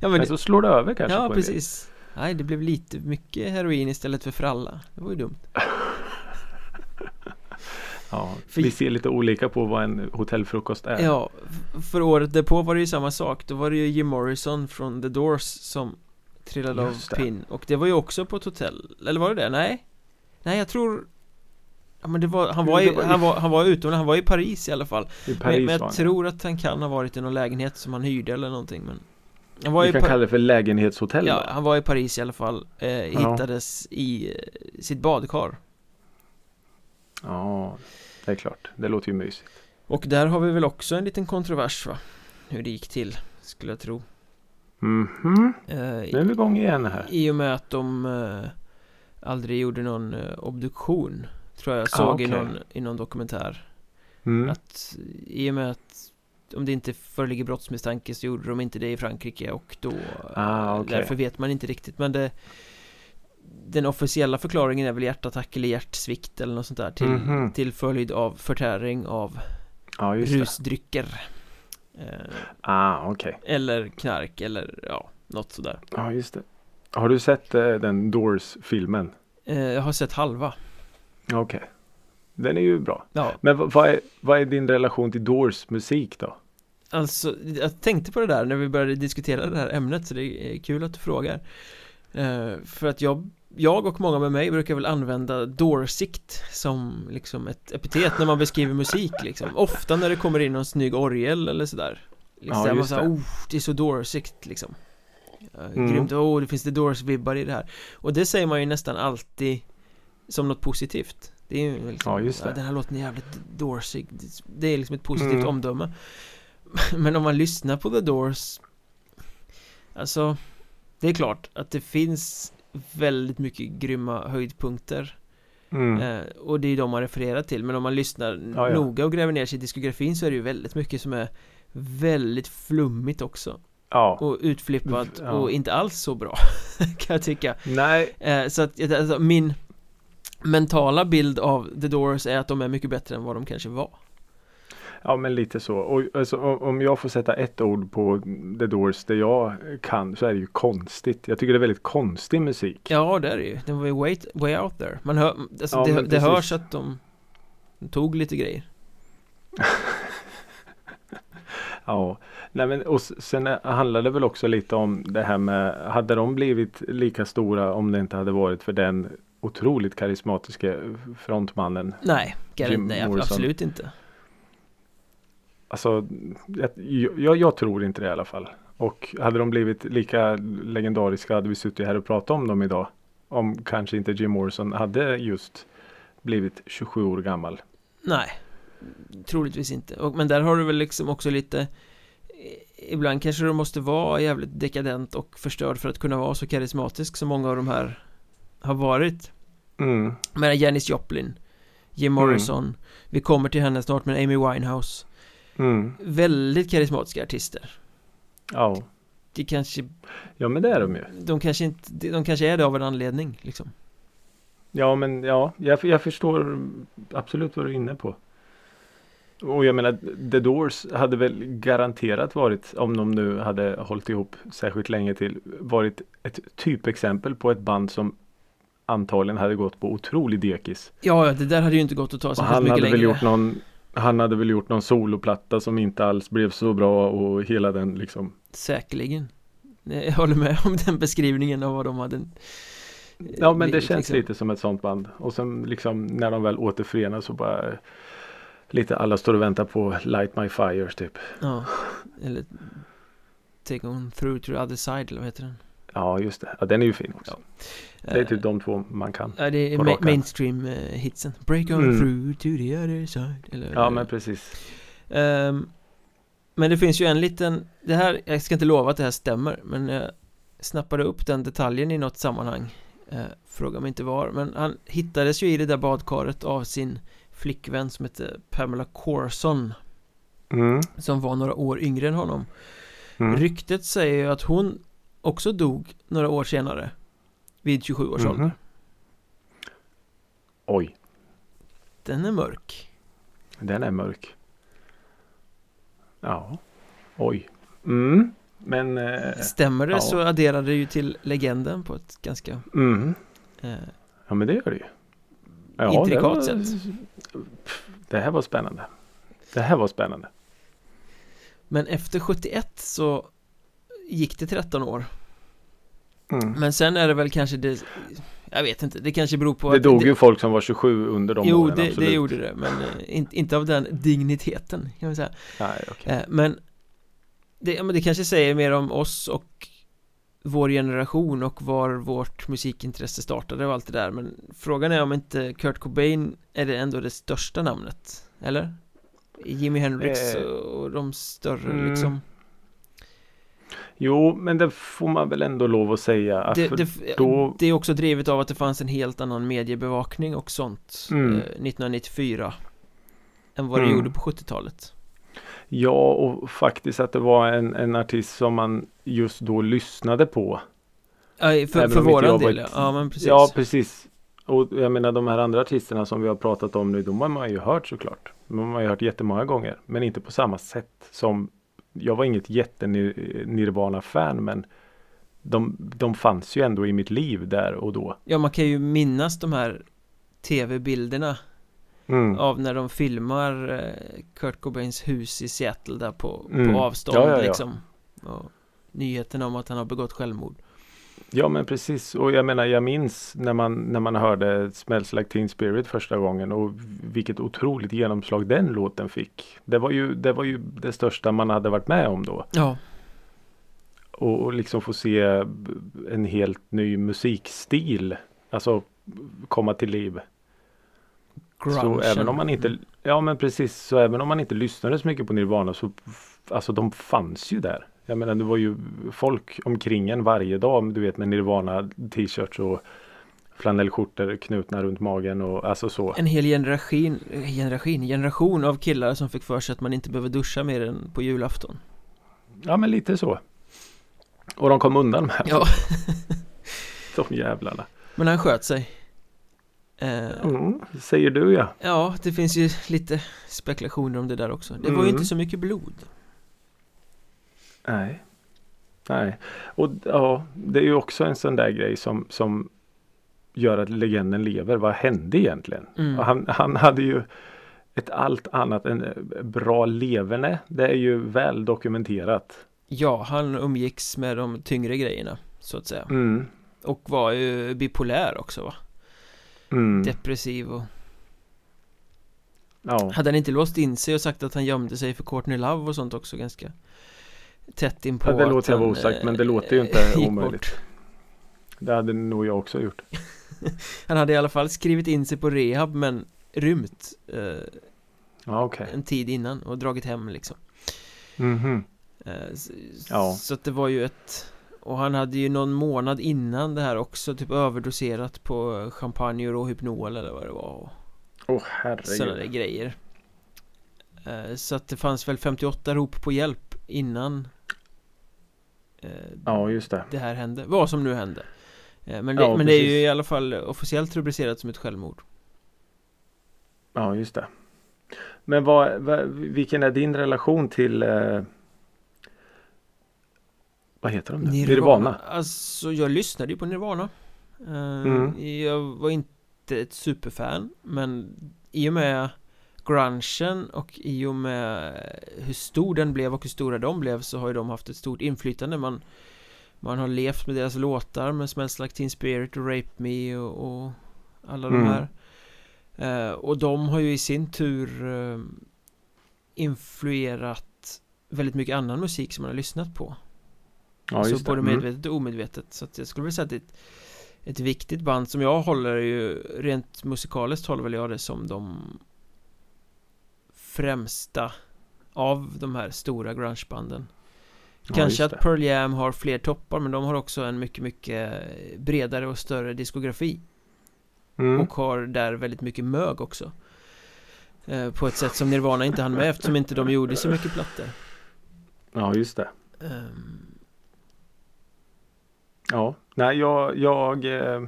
Ja Men, men det, så slår det över kanske Ja precis Nej det blev lite mycket heroin istället för fralla Det var ju dumt Ja, För- vi ser lite olika på vad en hotellfrukost är. Ja, för året därpå var det ju samma sak Då var det ju Jim Morrison från The Doors som trillade av pinn Och det var ju också på ett hotell Eller var det det? Nej Nej jag tror Ja men det var, han var, i, han var, han var utomlands, han var i Paris i alla fall I Men, Paris men var jag tror att han kan ha varit i någon lägenhet som han hyrde eller någonting men Han var Vi kan Pa- kalla det för lägenhetshotell Ja, då. han var i Paris i alla fall eh, Ja. Hittades i eh, sitt badkar Ja, det är klart. Det låter ju mysigt. Och där har vi väl också en liten kontrovers va? Hur det gick till, skulle jag tro Mhm, eh, nu är vi igång igen här. I och med att de eh, aldrig gjorde någon eh, obduktion Tror jag såg i, okej. någon, i någon dokumentär Mm. Att i och med att om det inte föreligger brottsmisstanke så gjorde de inte det i Frankrike och då Ah, okej. Därför vet man inte riktigt men det Den officiella förklaringen är väl hjärtattack eller hjärtsvikt eller något sånt där till, Mhm. till följd av förtäring av Ja, just rusdrycker eh, Ah, okej. Eller knark eller ja, något sådär Ja, just det. Har du sett eh, den Doors-filmen? eh, Jag har sett halva Okej. Den är ju bra. Ja, Men vad, är, vad är din relation till Doors musik då? Alltså, jag tänkte på det där när vi började diskutera det här ämnet så det är kul att du frågar Eh, För att jag, jag och många med mig brukar väl använda dårsikt som liksom ett epitet när man beskriver musik liksom Ofta när det kommer in någon snygg orgel eller sådär liksom, Ja, just säger, det. oh, det är så dårsikt liksom Mm. Grymt, oh, det finns det Doors-vibbar i det här Och det säger man ju nästan alltid som något positivt Det är ju liksom, Ja, just det. den här låten är jävligt dårsig Det är liksom ett positivt Mm. omdöme Men om man lyssnar på The Doors Alltså Det är klart att det finns väldigt mycket grymma höjdpunkter Mm. eh, Och det är de man refererar till Men om man lyssnar Ja, ja. noga och gräver ner sig i diskografin så är det ju väldigt mycket som är Väldigt flummigt också Ja. Och utflippat och inte alls så bra Kan jag tycka Nej. eh, Så att alltså, min Mentala bild av The Doors är att de är mycket bättre än vad de kanske var Ja men lite så. Och alltså, om jag får sätta ett ord på The Doors det jag kan så är det ju konstigt. Jag tycker det är väldigt konstig musik. Ja det är det ju, den var ju way, way out there Man hör, alltså Ja, det, det hörs att de Tog lite grejer Ja. Nej men och sen är- handlar det väl också lite om det här med hade de blivit lika stora om det inte hade varit för den otroligt karismatiska frontmannen. Nej, Jim nej Morrison. absolut inte Alltså jag, jag, tror inte det i alla fall. Och hade de blivit lika legendariska hade vi suttit här och pratat om dem idag. Om kanske inte Jim Morrison hade just blivit 27 år gammal. Nej Troligtvis inte, och, men där har du väl liksom också lite eh, Ibland kanske du måste vara jävligt dekadent och förstörd för att kunna vara så karismatisk som många av de här har varit Mm. Men Janis Joplin Jim Morrison Vi kommer till henne snart med Amy Winehouse Mm. Väldigt karismatiska artister Ja. det kanske Ja men det är de ju. De kanske inte, de kanske är det av en anledning liksom Ja men ja, jag, jag förstår absolut vad du är inne på. Och jag menar The Doors hade väl garanterat varit, om de nu hade hållit ihop särskilt länge till, varit ett typexempel på ett band som antagligen hade gått på otrolig dekis. Ja, det där hade ju inte gått att ta så han mycket hade längre väl gjort någon han hade väl gjort någon soloplatta som inte alls blev så bra och hela den liksom Säkerligen Jag håller med om den beskrivningen av vad de hade Ja men det känns liksom. lite som ett sånt band. Och sen liksom när de väl återförenas så bara Lite alla står och väntar på Light My Fires typ. Ja, eller Take On Through to the Other Side eller vad heter den? Ja just det. Ja den är ju fin också. Det är Eh, typ de två man kan. Ja, det är ma- rak arm. mainstream eh, Break on Mm. through to the other side eller, Ja men precis. Ehm, Men det finns ju en liten Det här, jag ska inte lova att det här stämmer Men jag snappade upp den detaljen i något sammanhang eh, Fråga mig inte var Men han hittades ju i det där badkaret av sin flickvän som hette Pamela Corson Mm. Som var några år yngre än honom Mm. Ryktet säger ju att hon också dog några år senare Vid 27 års ålder Oj, Den är mörk den är mörk. Ja, oj. Mm. Men eh, Stämmer det ja. så adderar det ju till legenden på ett ganska mm. eh, Ja men det gör det ju. Ja, Intrikat det var, sätt. Det här var spännande. Det här var spännande. Men efter 71 så gick det 13 år Mm. Men sen är det väl kanske det Jag vet inte, det kanske beror på Det att dog ju folk som var 27 under de Jo, åren. det, absolut. det gjorde det, men eh, inte, inte av den digniteten kan man säga Nej, okej. eh, Men det, men det kanske säger mer om oss och vår generation och var vårt musikintresse startade och allt det där Men frågan är om inte Kurt Cobain är det ändå det största namnet, eller? Jimi Hendrix Eh, och de större mm. liksom Jo, men det får man väl ändå lov att säga. det, det, då- det är också drivet av att det fanns en helt annan mediebevakning och sånt Mm. eh, 1994 Än vad det Mm. gjorde på 70-talet Ja, och faktiskt att det var en, en artist som man just då lyssnade på. Ja, för, för våran del, ett- ja men precis Ja, precis. Och jag menar de här andra artisterna som vi har pratat om nu, de har man ju hört såklart. De har man ju hört jättemånga gånger. Men inte på samma sätt som Jag var inget jätte-Nirvana-fan men de, de fanns ju ändå i mitt liv där och då. Ja, man kan ju minnas de här tv-bilderna Mm. av när de filmar eh, Kurt Cobains hus i Seattle där på, Mm. på avstånd Ja, ja, ja. liksom och nyheten om att han har begått självmord Ja men precis och jag menar jag minns när man, när man hörde Smells Like Teen Spirit första gången och vilket otroligt genomslag den låten fick. Det var ju det, var ju det största man hade varit med om då. Ja, Och, och liksom få se en helt ny musikstil. Alltså komma till liv. Så grungen. även om man inte Ja men precis så även om man inte lyssnade så mycket på Nirvana så Alltså de fanns ju där. Jag menar det var ju folk omkring en varje dag du vet med Nirvana t-shirts och flanellskjortor knutna runt magen och alltså så. En hel generation, generation, generation av killar som fick för sig att man inte behöver duscha mer än på julafton Ja men lite så. Och de kom undan med Ja, de jävlarna. men han sköt sig eh, Mm, säger du ja. Ja, det finns ju lite spekulationer om det där också Det var ju Mm. inte så mycket blod Nej. Nej. Och ja, det är ju också en sån där grej som, som gör att legenden lever. Vad hände egentligen? Mm. Han, han hade ju ett allt annat än eh, bra leverne. Det är ju väl dokumenterat. Ja, han umgicks med de tyngre grejerna Så att säga Mm. Och var ju bipolär också va? Mm. Depressiv och Ja. Hade han inte låst in sig och sagt att han gömde sig för Courtney Love och sånt också ganska Tätt in på Ja, det låter jag vara osagt, eh, men det låter ju inte omöjligt. bort. Det hade nog jag också gjort. Han hade i alla fall skrivit in sig på rehab men rymt eh, Ja okej. en tid innan och dragit hem liksom Mhm. eh, s- Ja. Så att det var ju ett Och han hade ju någon månad innan det här också typ överdoserat på champagne och Rohypnol eller vad det var Åh sådana där herregud. grejer eh, Så att det fanns väl 58 rop på hjälp innan eh, Ja, just det. det här hände, vad som nu hände eh, Men, det, Ja, men det är ju i alla fall officiellt rubricerat som ett självmord Ja, just det. Men vad, vad, vilken är din relation till eh, Vad heter de? nu? Nirvana? Alltså jag lyssnade ju på Nirvana Eh, Mm. Jag var inte ett superfan Men i och med grungen och i och med hur stor den blev och hur stora de blev så har ju de haft ett stort inflytande man Man har levt med deras låtar med Smells Like Teen Spirit och Rape Me och, och alla de Mm. här Eh, Och de har ju i sin tur eh, influerat väldigt mycket annan musik som man har lyssnat på Ja, Alltså just det. både Mm. medvetet och omedvetet Så att jag skulle vilja säga att det är ett, ett viktigt band som jag håller ju Rent musikaliskt håller väl jag det som de Främsta Av de här stora grungebanden Ja, Kanske just att. Pearl Jam har fler toppar men de har också en mycket mycket bredare och större diskografi Mm. och har där väldigt mycket mög också eh, På ett sätt som Nirvana inte hann med eftersom inte de gjorde så mycket plattor Ja, just det. Ehm, Ja, nej jag, jag, eh,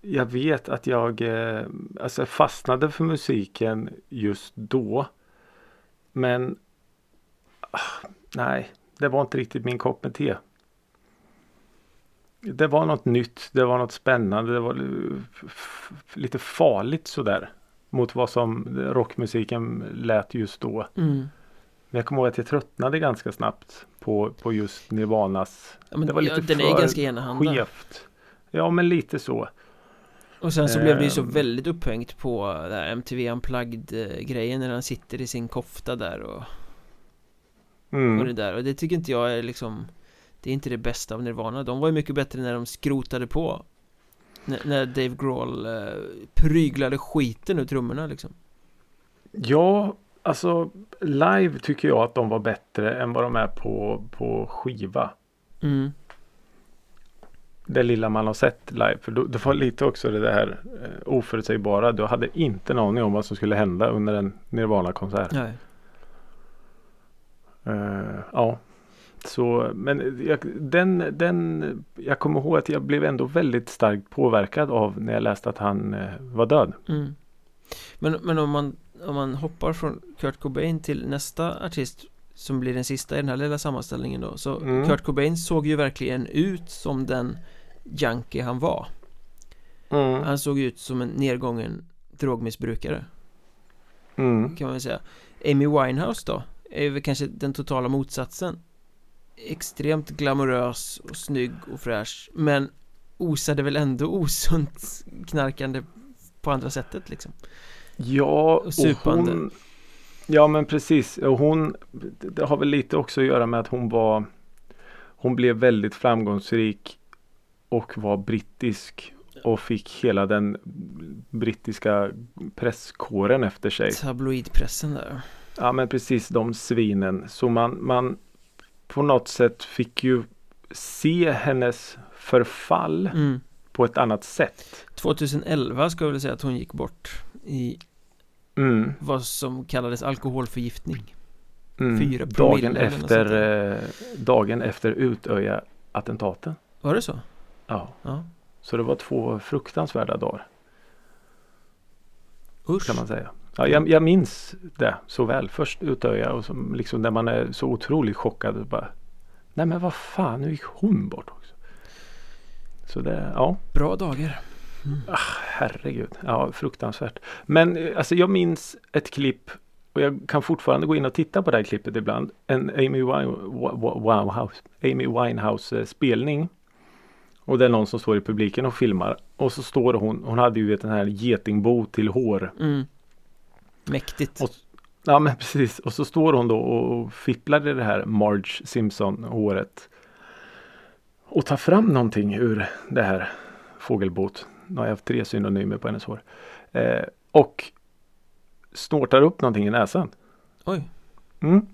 jag vet att jag eh, alltså fastnade för musiken just då. Men ah, nej, det var inte riktigt min kopp med te. Det var något nytt, det var något spännande, det var lite farligt sådär. Mot vad som rockmusiken lät just då. mm. Men jag kommer ihåg att jag tröttnade ganska snabbt på, på just Nirvanas ja, men det var lite ja, Den är för ganska enahanda skevt. Ja men lite så. Och sen så blev det ju så Ehm. väldigt upphängt på det här MTV Unplugged eh, grejen när han sitter i sin kofta där och, och det Mm. där och det tycker inte jag är liksom Det är inte det bästa av Nirvana De var ju mycket bättre när de skrotade på N När Dave Grohl eh, pryglade skiten ur trummorna liksom Ja, alltså live tycker jag att de var bättre än vad de är på, på skiva. mm. Det lilla man har sett live. För då, det var lite också det där eh, oförutsägbara. Du hade inte en aning om vad som skulle hända under en Nirvana-konsert. Eh, ja. Så, men jag, den, den, jag kommer ihåg att jag blev ändå väldigt starkt påverkad av när jag läste att han eh, var död. Mm. Men, men om man om man hoppar från Kurt Cobain till nästa artist som blir den sista i den här lilla sammanställningen då så Mm. Kurt Cobain såg ju verkligen ut som den junkie han var Mm. Han såg ut som en nedgången drogmissbrukare Mm. kan man väl säga Amy Winehouse då är väl kanske den totala motsatsen Extremt glamorös och snygg och fräsch Men osade väl ändå osunt knarkande på andra sättet liksom Ja, och supande. hon Ja men precis. Och hon Det har väl lite också att göra med att hon var Hon blev väldigt framgångsrik Och var brittisk Och fick hela den brittiska presskåren efter sig. Tabloidpressen där. Ja men precis de svinen. Så man, man På något sätt fick ju Se hennes förfall mm. på ett annat sätt. 2011 ska jag väl säga att hon gick bort i mm. vad som kallades alkoholförgiftning. Mm. Fyra promille dagen efter eh, Dagen efter Utöja attentaten. Var det så? Ja. Ja. Så det var två fruktansvärda dagar. Usch. Kan man säga. Ja, jag, jag minns det så väl. Först Utöja och som, liksom när man är så otroligt chockad och bara Nej men vad fan nu gick hon bort också. Så det, ja. Bra dagar herregud Ja fruktansvärt Men eh, alltså jag minns ett klipp och jag kan fortfarande gå in och titta på det här klippet ibland. En Amy, Winehouse, Amy Winehouse eh, spelning. Och det är någon som står i publiken och filmar. Och så står hon, hon hade ju vet, den här getingbo till hår. mm. Mäktigt Och- Ja men precis. Och så står hon då och fipplar i det här Marge Simpson håret. Och tar fram någonting ur det här fågelbot. Nu har jag haft tre synonymer på hennes hår. Eh, och snortar upp någonting i näsan. Oj Mm.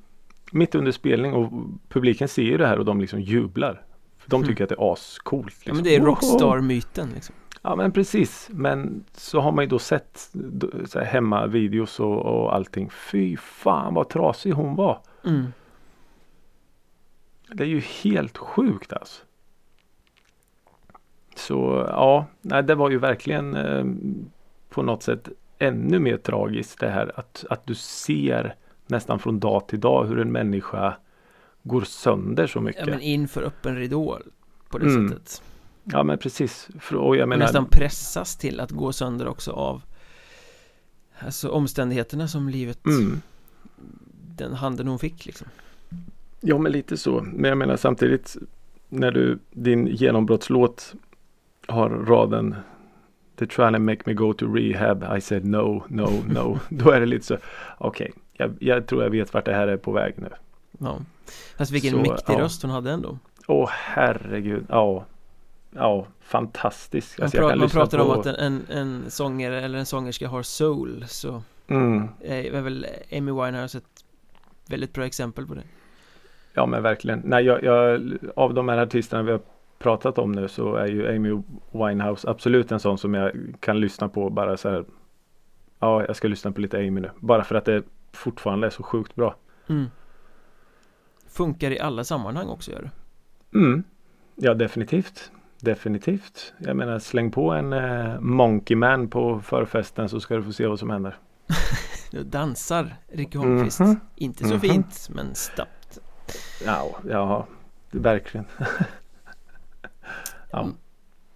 Mitt under spelning och publiken ser ju det här och de liksom jublar. För de Mm. tycker att det är ascoolt. Liksom. Ja men det är rockstar-myten liksom Ja men precis. Men så har man ju då sett så här, hemma videos och, och allting. Fy fan vad trasig hon var. mm. Det är ju helt sjukt alltså. Så ja, nej, det var ju verkligen eh, på något sätt ännu mer tragiskt det här att, att du ser nästan från dag till dag hur en människa går sönder så mycket. Ja men inför öppen ridå på det Mm. sättet. Ja men precis. Och jag menar, nästan pressas till att gå sönder också av Alltså omständigheterna som livet mm, Den handen hon fick liksom ja men lite så. Men jag menar samtidigt när du din genombrottslåt har raden They trying to make me go to rehab. I said no, no, no. Då är det lite så. Okej, jag, jag tror jag vet vart det här är på väg nu. Ja Fast vilken Så, mäktig ja. röst hon hade ändå Åh herregud. Ja. Ja, fantastisk. Man, Alltså, jag pra- man pratar om på- att en, en, en sångare eller en sångerska har soul Så Mm, är väl Amy Winehouse ett väldigt bra exempel på det ja men verkligen. Nej, jag, jag, av de här artisterna vi har pratat om nu så är ju Amy Winehouse absolut en sån som jag kan lyssna på bara så här. Ja, jag ska lyssna på lite Amy nu. Bara för att det fortfarande är så sjukt bra. mm. Funkar i alla sammanhang också gör det Mm. Ja, definitivt. Definitivt. Jag menar släng på en eh, Monkey Man på förfesten så ska du få se vad som händer. Nu dansar Ricky Holmqvist Mhm. Inte så Mhm. fint men snabbt Ja, ja, verkligen. ja.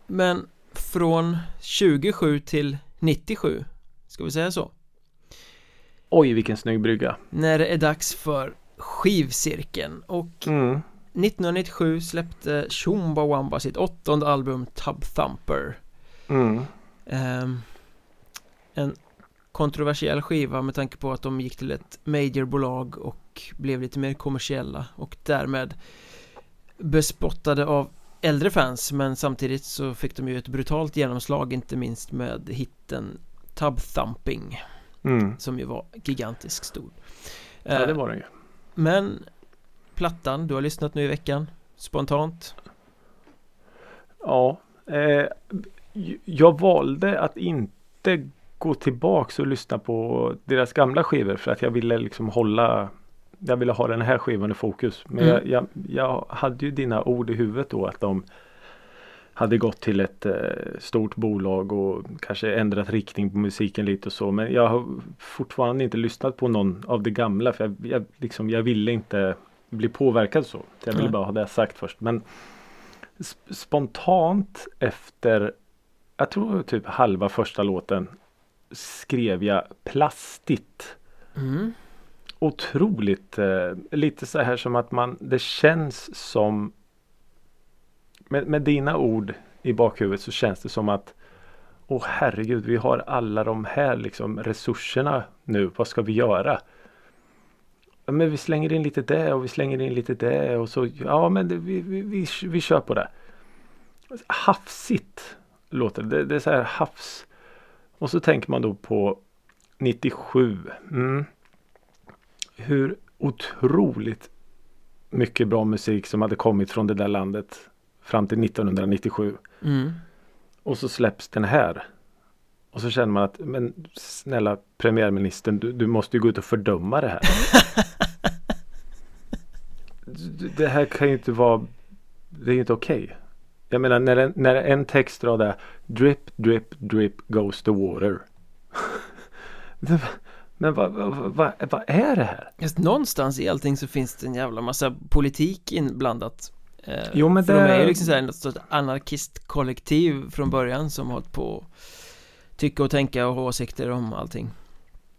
Men från 27 till 97 Ska vi säga så? Oj, vilken snygg brygga. När det är dags för skivcirkeln och Mm. 1997 släppte Chumbawamba sitt åttonde album Tub Thumper Mm. Ehm, En kontroversiell skiva med tanke på att de gick till ett majorbolag och blev lite mer kommersiella och därmed bespottade av äldre fans men samtidigt så fick de ju ett brutalt genomslag inte minst med hitten Tub Thumping Mm. som ju var gigantiskt stor Ja, det Eh, var den ju. Men plattan, du har lyssnat nu i veckan spontant Ja, eh, jag valde att inte gå tillbaks och lyssna på deras gamla skivor för att jag ville liksom hålla jag ville ha den här skivan i fokus. Men Mm. jag, jag, jag hade ju dina ord i huvudet då att de hade gått till ett eh, stort bolag och kanske ändrat riktning på musiken lite och så. Men jag har fortfarande inte lyssnat på någon av det gamla för jag, jag, liksom, jag ville inte bli påverkad så. så jag ville bara ha det sagt först. Men sp- spontant efter jag tror typ halva första låten skrev jag plastigt. mm. Otroligt eh, lite så här som att man det känns som med, med dina ord i bakhuvudet så känns det som att Åh herregud vi har alla de här liksom resurserna nu. Vad ska vi göra? Ja, men vi slänger in lite det och vi slänger in lite det och så ja men det, vi, vi, vi, vi kör på det. Hafsigt låter det. det. Är så här hafs. Och så tänker man då på 97. Mm. Hur otroligt mycket bra musik som hade kommit från det där landet fram till 1997. Mm. Och så släpps den här. Och så känner man att men snälla premiärministern du, du måste ju gå ut och fördöma det här. Det här kan ju inte vara Det är ju inte okej. Jag menar när en, när en textrad är Drip, drip, drip goes the water. Men vad, vad, vad, är det här? Just någonstans i allting så finns det en jävla massa politik inblandat eh, Jo, men För det- de är ju liksom såhär något sorts anarkistkollektiv från början som har hållit på Tycka och tänka och ha åsikter om allting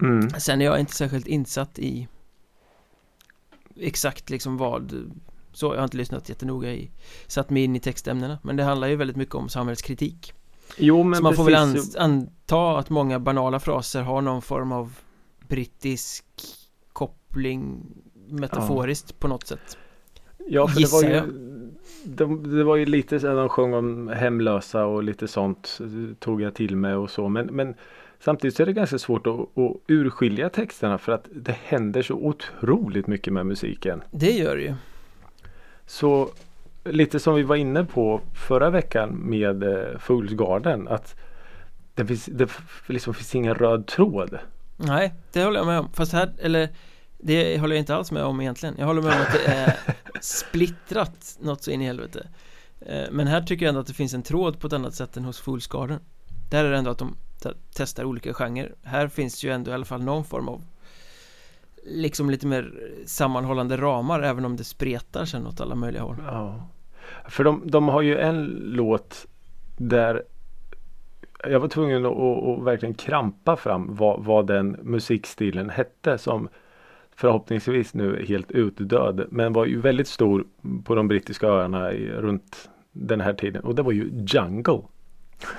Mm. Sen är jag inte särskilt insatt i Exakt liksom vad Så jag har inte lyssnat jättenoga i Satt mig in i textämnena Men det handlar ju väldigt mycket om samhällskritik Jo men Så man får väl an, precis. anta att många banala fraser har någon form av Brittisk koppling Metaforiskt på något sätt. Ja, för det var ju de, Det var ju lite så de sjöng om hemlösa och lite sånt Tog jag till mig och så. Men, men Samtidigt så är det ganska svårt att, att urskilja texterna för att det händer så otroligt mycket med musiken. Det gör det ju. Så lite som vi var inne på förra veckan med eh, Fools Garden att det finns, det liksom finns ingen röd tråd. Nej, det håller jag med om. Fast här, eller Det håller jag inte alls med om egentligen. Jag håller med om att det är splittrat något så in i helvete. Eh, Men här tycker jag ändå att det finns en tråd på ett annat sätt än hos Fools Garden Där är det ändå att de testar olika genrer. Här finns ju ändå i alla fall någon form av Liksom lite mer sammanhållande ramar även om det spretar sen åt alla möjliga håll. Ja. För de, de har ju en låt där jag var tvungen att, att, verkligen krampa fram vad, vad den musikstilen hette som förhoppningsvis nu är helt utdöd men var ju väldigt stor på de brittiska öarna i, runt den här tiden och det var ju Jungle.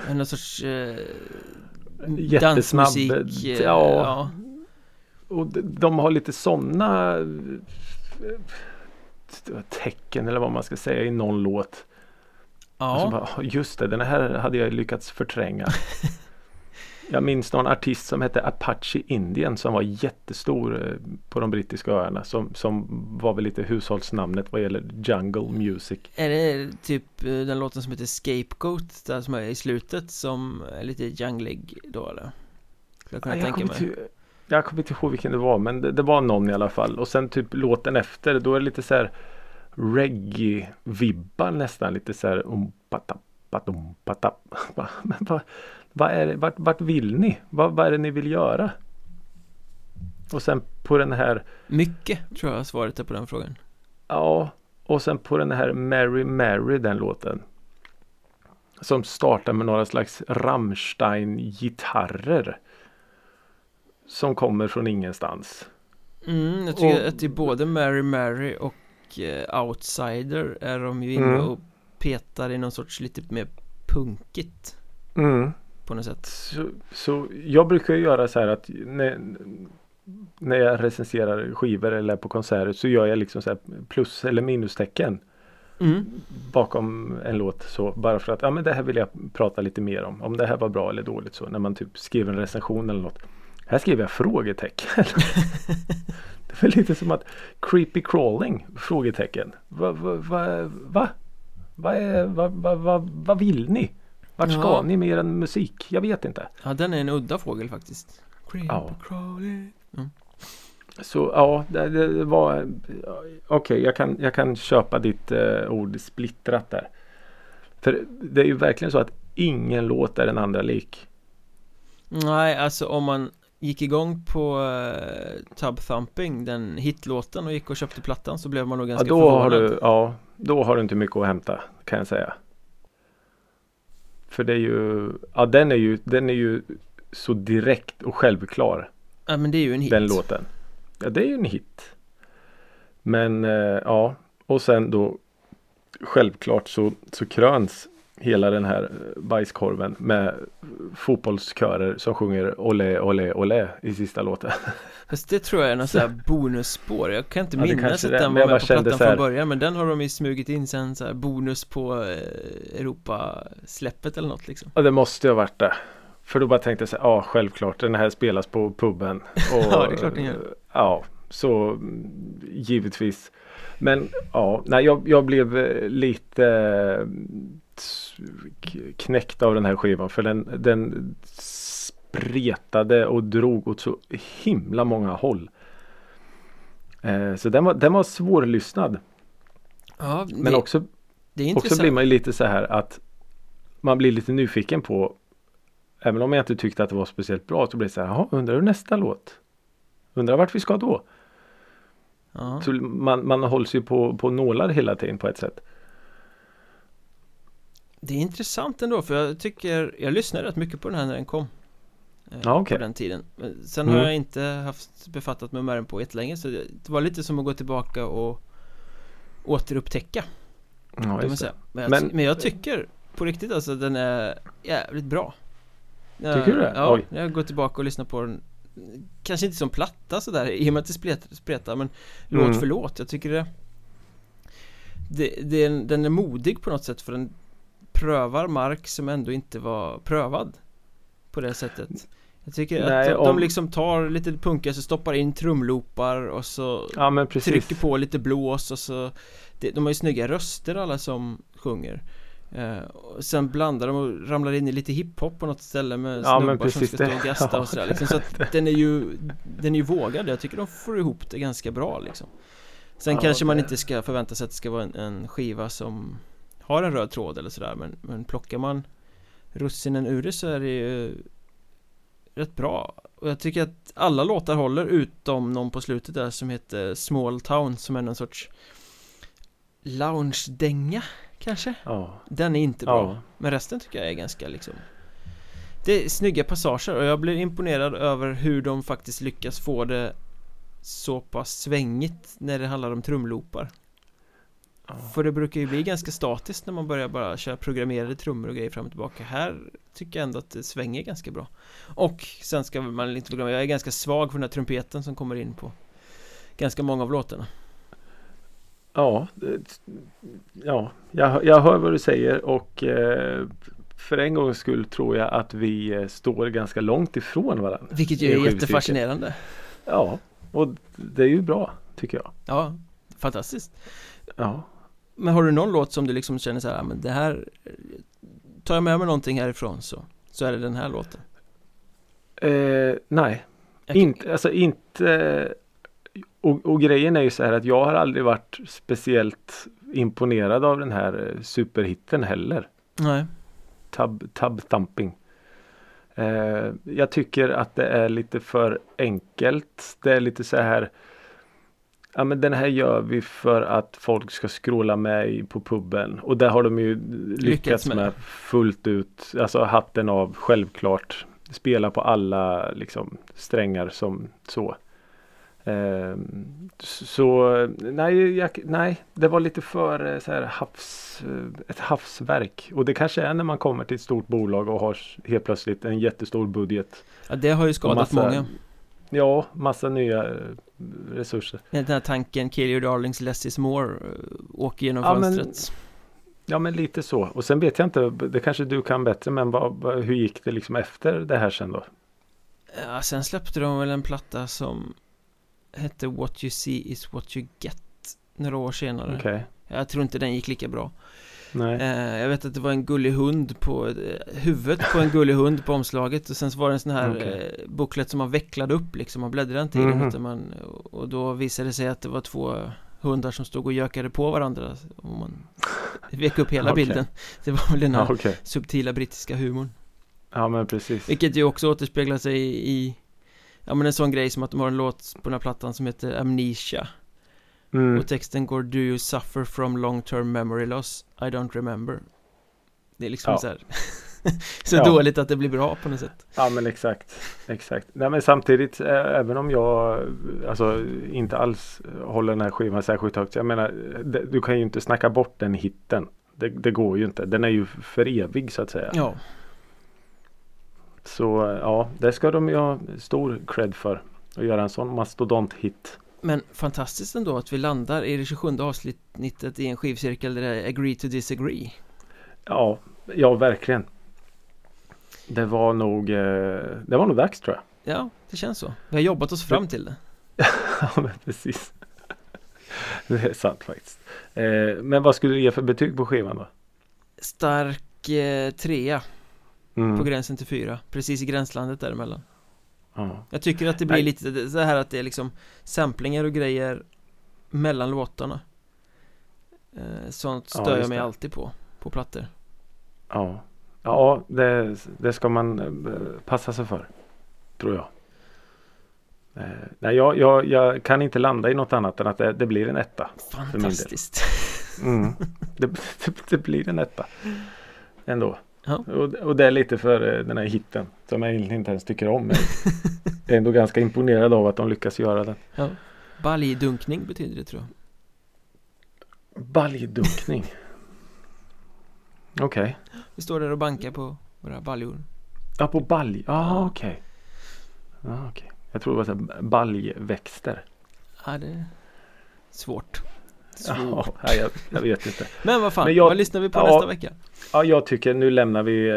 En sorts eh, Jättesnabb, dansmusik, ja. ja. Och de, de har lite sådana eh, tecken eller vad man ska säga i någon låt. Ja. Bara, just det, den här hade jag lyckats förtränga. jag minns någon artist som hette Apache Indian som var jättestor eh, på de brittiska öarna. Som, som var väl lite hushållsnamnet vad gäller jungle music. Är det typ eh, den låten som heter Scapegoat där som är i slutet som är lite junglig då eller? Jag, ja, jag kommer inte jag kommer inte ihåg vilken det var men det, det, var någon i alla fall. Och sen typ låten efter då är det lite så här reggae-vibbar nästan lite så här um, patap, patum, patap. Men vad, vad är det, vart, vart vill ni? Vad, vad är det ni vill göra? Och sen på den här Mycket tror jag svaret är på den frågan Ja Och sen på den här Mary Mary den låten Som startar med några slags Rammstein-gitarrer Som kommer från ingenstans Mm, jag tycker och, att i både Mary Mary och uh, Outsider är de ju inne mm. och petar i någon sorts lite mer punkigt mm. På något sätt så, så jag brukar göra så här att när, när jag recenserar skivor eller på konserter så gör jag liksom så plus eller minustecken mm. bakom en låt så bara för att ja men det här vill jag prata lite mer om. Om det här var bra eller dåligt så när man typ skriver en recension eller något. Här skriver jag frågetecken. det är lite som att creepy crawling? Frågetecken. Vad va, va, va? Vad va, va, va, va, vill ni? Vart ska ja. ni mer än musik? Jag vet inte. Ja den är en udda fågel faktiskt. Creepy ja. crawling. Mm. Så ja, det, det var Okej, okay, jag, kan, jag kan köpa ditt uh, ord splittrat där. För det är ju verkligen så att ingen låt är den andra lik. Nej, alltså om man gick igång på uh, Tub Thumping, den hitlåten och gick och köpte plattan så blev man nog ganska ja, då förvånad. Har du, ja, då har du inte mycket att hämta kan jag säga. För det är ju, ja den är ju, den är ju så direkt och självklar. Ja men det är ju en hit. Den låten. Ja det är ju en hit. Men uh, ja, och sen då självklart så, så kröns hela den här eh, bajskorven med fotbollskörer som sjunger Olé, olé, olé i sista låten. Fast det tror jag är något sån här bonusspår. Jag kan inte ja, minnas att den var med på plattan från början Men den har de ju smugit in sen så här bonus på eh, Europa-släppet eller något liksom. Ja det måste ju ha varit det. För då bara tänkte jag så här, ja självklart den här spelas på puben och, Ja det är klart den gör. Ja, så givetvis. Men ja, nej jag, jag blev eh, lite knäckt av den här skivan för den, den spretade och drog åt så himla många håll. Eh, så den var, den var svårlyssnad. Ja, det, Men också, det också blir man ju lite så här att man blir lite nyfiken på Även om jag inte tyckte att det var speciellt bra så blir det så här, jaha, undrar hur nästa låt? Undrar vart vi ska då? Ja. Så man, man hålls ju på, på nålar hela tiden på ett sätt. Det är intressant ändå för jag tycker Jag lyssnade rätt mycket på den här när den kom eh, ja, okay. På den tiden Sen mm. har jag inte haft befattat mig med den på jättelänge så det var lite som att gå tillbaka och Återupptäcka Ja man säga. Men, jag, men, men jag tycker på riktigt alltså den är jävligt bra Tycker du det? Ja, Oj. jag går tillbaka och lyssnar på den Kanske inte som platta sådär i och med att det spretar men mm. Låt för låt, jag tycker det, det, det Den är modig på något sätt för den prövar mark som ändå inte var prövad På det sättet. Jag tycker Nej, att de, om... de liksom tar lite punka så stoppar in trumloopar och så ja, Trycker på lite blås och så det, De har ju snygga röster alla som sjunger. Eh, och Sen blandar de och ramlar in i lite hiphop på något ställe med ja, snubbar som ska stå och gasta ja, och sådär liksom. Så att den är ju Den är ju vågad, jag tycker de får ihop det ganska bra liksom. Sen Ja, kanske man det- inte ska förvänta sig att det ska vara en, en skiva som har en röd tråd eller sådär men, men plockar man russinen ur det så är det ju rätt bra och jag tycker att alla låtar håller utom någon på slutet där som heter Small Town som är någon sorts lounge-dänga kanske Ja. Den är inte bra Ja. men resten tycker jag är ganska liksom Det är snygga passager och jag blir imponerad över hur de faktiskt lyckas få det så pass svängigt när det handlar om trumloopar. För det brukar ju bli ganska statiskt när man börjar bara köra programmerade trummor och grejer fram och tillbaka. Här tycker jag ändå att det svänger ganska bra. Och sen ska man inte glömma, jag är ganska svag för den här trumpeten som kommer in på Ganska många av låtarna. Ja, ja jag, jag hör vad du säger och eh, för en gångs skull tror jag att vi eh, står ganska långt ifrån varandra. Vilket ju är jättefascinerande. Ja, och det är ju bra tycker jag. Ja, fantastiskt. Ja, Men har du någon låt som du liksom känner så här, "Ah, men det här eh, Tar jag med mig någonting härifrån så Så är det den här låten eh, nej, Jag- inte, alltså inte och, och grejen är ju så här att jag har aldrig varit speciellt imponerad av den här eh, superhitten heller. Nej Tub, tub thumping. Eh, jag tycker att det är lite för enkelt. Det är lite så här. Ja men den här gör vi för att folk ska scrolla med på puben. Och där har de ju lyckats, med fullt ut. Alltså hatten av självklart. Spela på alla liksom strängar som så. Eh, så nej, jag, nej, det var lite för eh, så här havs, eh, ett havsverk. Och det kanske är när man kommer till ett stort bolag och har helt plötsligt en jättestor budget. Ja, det har ju skadat massa- många Ja, massa nya eh, resurser. Den här tanken Kill your darlings less is more eh, Åker genom Ja, men- fönstret Ja men lite så. Och sen vet jag inte, det kanske du kan bättre men vad, hur gick det liksom efter det här sen då? Ja, sen släppte de väl en platta som Hette What you see is what you get Några år senare Okej. Jag tror inte den gick lika bra. Eh, Jag vet att det var en gullig hund på eh, Huvudet på en gullig hund på omslaget Och sen så var det en sån här Okej. eh, booklet som man vecklade upp liksom Man bläddrade inte i den Mhm. man Och då visade det sig att det var två hundar som stod och gökade på varandra och man vek upp hela Okej. bilden Det var väl den här Ja, okej. subtila brittiska humorn Ja men precis. Vilket ju också återspeglar sig i, i Ja men en sån grej som att de har en låt på den här plattan som heter Amnesia Mm. Och texten går Do you suffer from long term memory loss? I don't remember Det är liksom Ja. så här Så Ja. dåligt att det blir bra på något sätt Ja men exakt. Exakt. Nej men samtidigt eh, även om jag alltså inte alls håller den här skivan särskilt högt. Jag menar du kan ju inte snacka bort den hitten. Det, det går ju inte. Den är ju för evig så att säga. Ja, Så eh, ja, det ska de ju ha stor cred för. Att göra en sån mastodont-hit. Men fantastiskt ändå att vi landar i det 27 avsnittet i en skivcirkel där det är agree to disagree Ja, ja verkligen. Det var nog eh, Det var nog dags tror jag. Ja, det känns så Vi har jobbat oss fram till det Ja men precis. Det är sant faktiskt. Eh, men vad skulle du ge för betyg på skivan då? Stark eh, trea Mm. på gränsen till fyra Precis i gränslandet däremellan Ja. Jag tycker att det blir Nej. lite så här att det är liksom samplingar och grejer mellan låtarna eh, Sånt Ja, stör jag just mig det. alltid på, på plattor Ja, ja det, det ska man eh, passa sig för. Tror jag. Eh, nej, jag, jag, jag kan inte landa i något annat än att det, det blir en etta. Fantastiskt Mm. Det, det, det blir en etta. Ändå. Ja. Och, och det är lite för eh, den här hitten. Som jag inte ens tycker om. Men jag är ändå ganska imponerad av att de lyckas göra den. ja. Baljdunkning betyder det tror jag Baljdunkning. Okej. Vi står där och bankar på våra baljor Ja, på balj. Ja, Ja. okej. Ja, okej. Jag tror det var så baljväxter. Ja, det är svårt Svårt nej, jag, jag vet inte. Men vad fan, Men jag- vad lyssnar vi på ja. nästa vecka? Ja, jag tycker nu lämnar vi eh,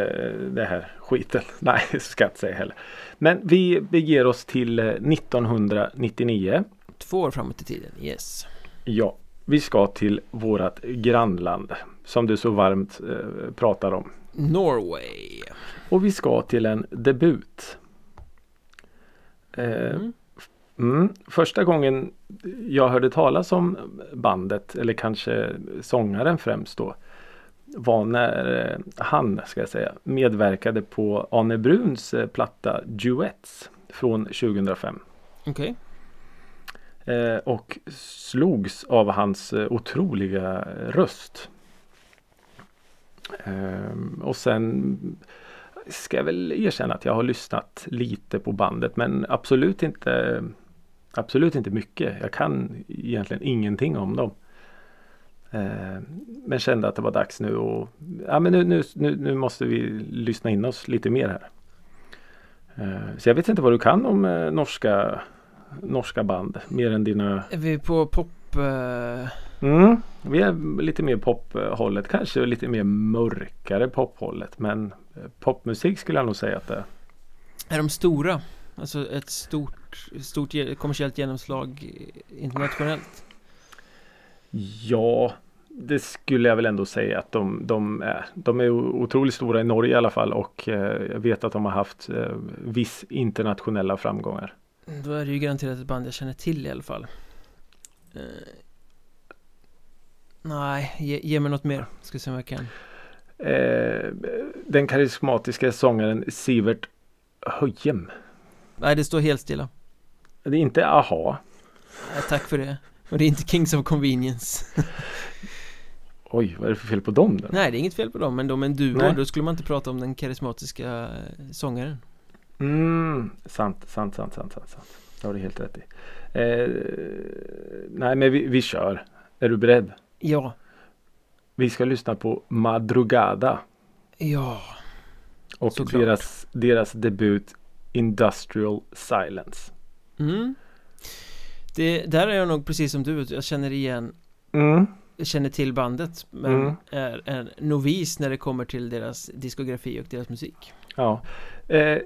det här skiten. Nej, ska jag inte säga heller. Men vi beger oss till eh, 1999. Två år framåt i tiden, yes Ja, vi ska till vårat grannland som du så varmt eh, pratar om. Norway Och vi ska till en debut. Eh, mm. Mm. Första gången jag hörde talas om bandet eller kanske sångaren främst då var när eh, han, ska jag säga, medverkade på Arne Bruns eh, platta Duets från 2005. Okej. Eh, och slogs av hans otroliga röst. Och sen ska jag väl erkänna att jag har lyssnat lite på bandet men absolut inte Absolut inte mycket. Jag kan egentligen ingenting om dem. Eh, men kände att det var dags nu och ja, men nu, nu, nu, nu måste vi lyssna in oss lite mer här. Eh, så jag vet inte vad du kan om eh, norska norska band mer än dina Är vi på pop... Mm, vi är lite mer pophållet, kanske lite mer mörkare pophållet men popmusik skulle jag nog säga att det är. Är de stora? Alltså ett stort, stort kommersiellt genomslag internationellt? Ja, det skulle jag väl ändå säga att de, de är. De är otroligt stora i Norge i alla fall och eh, jag vet att de har haft eh, viss internationella framgångar. Då är det ju garanterat ett band jag känner till i alla fall Eh, Nej, ge, ge mig något mer, ska se om jag kan Eh, den karismatiska sångaren Sivert Höjem. Nej, det står helt stilla Det är inte aha. Nej, Tack för det Och det är inte Kings of Convenience Oj, vad är det för fel på dem då? Nej, det är inget fel på dem, men de är en duo, Nej. då skulle man inte prata om den karismatiska eh, sångaren Mm, sant, sant, sant, sant, sant, sant. Det har du helt rätt i. Eh, nej, men vi, vi kör. Är du beredd? Ja, Vi ska lyssna på Madrugada ja, och Såklart. deras, deras debut Industrial Silence. mm. det, Där är jag nog precis som du, jag känner igen Mm, Jag känner till bandet men Mm. är en novis när det kommer till deras diskografi och deras musik ja. Eh,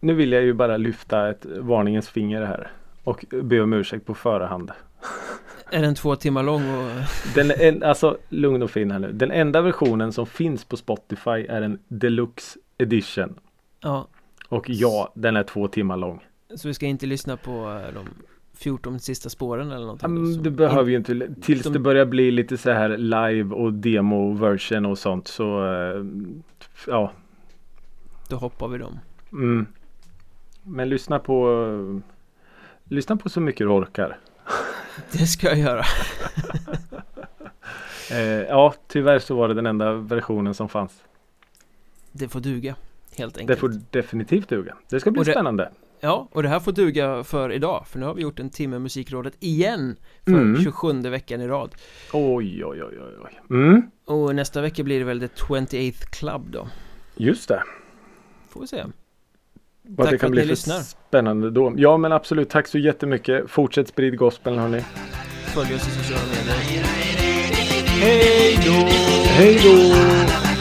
nu vill jag ju bara lyfta ett varningens finger här och be om ursäkt på förhand. Är den två timmar lång och Den, en, alltså lugn och fin här nu. Den enda versionen som finns på Spotify är en Deluxe Edition. ja Och ja, den är två timmar lång. Så vi ska inte lyssna på eh, de 14 sista spåren eller någonting Mm, Du behöver ju inte, tills de- det börjar bli lite så här live och demo version och sånt så eh, ja. Då hoppar vi dem Mm. Men lyssna på Lyssna på så mycket du orkar. Det ska jag göra Eh, ja, tyvärr så var det den enda versionen som fanns. Det får duga Helt Det enkelt får definitivt duga. Det ska bli Och det- spännande. Ja, och det här får duga för idag För nu har vi gjort en timme musikrådet igen För Mm. 27 veckan i rad Oj, oj, oj, oj, oj. Mm, Och nästa vecka blir det väl The 28th Club då just det. Får vi se Vad Tack det för kan att bli ni för lyssnar. spännande då. Ja, men absolut. Tack så jättemycket. Fortsätt sprid gospeln hörni. Följ oss i sociala medier Hej då! Hej då!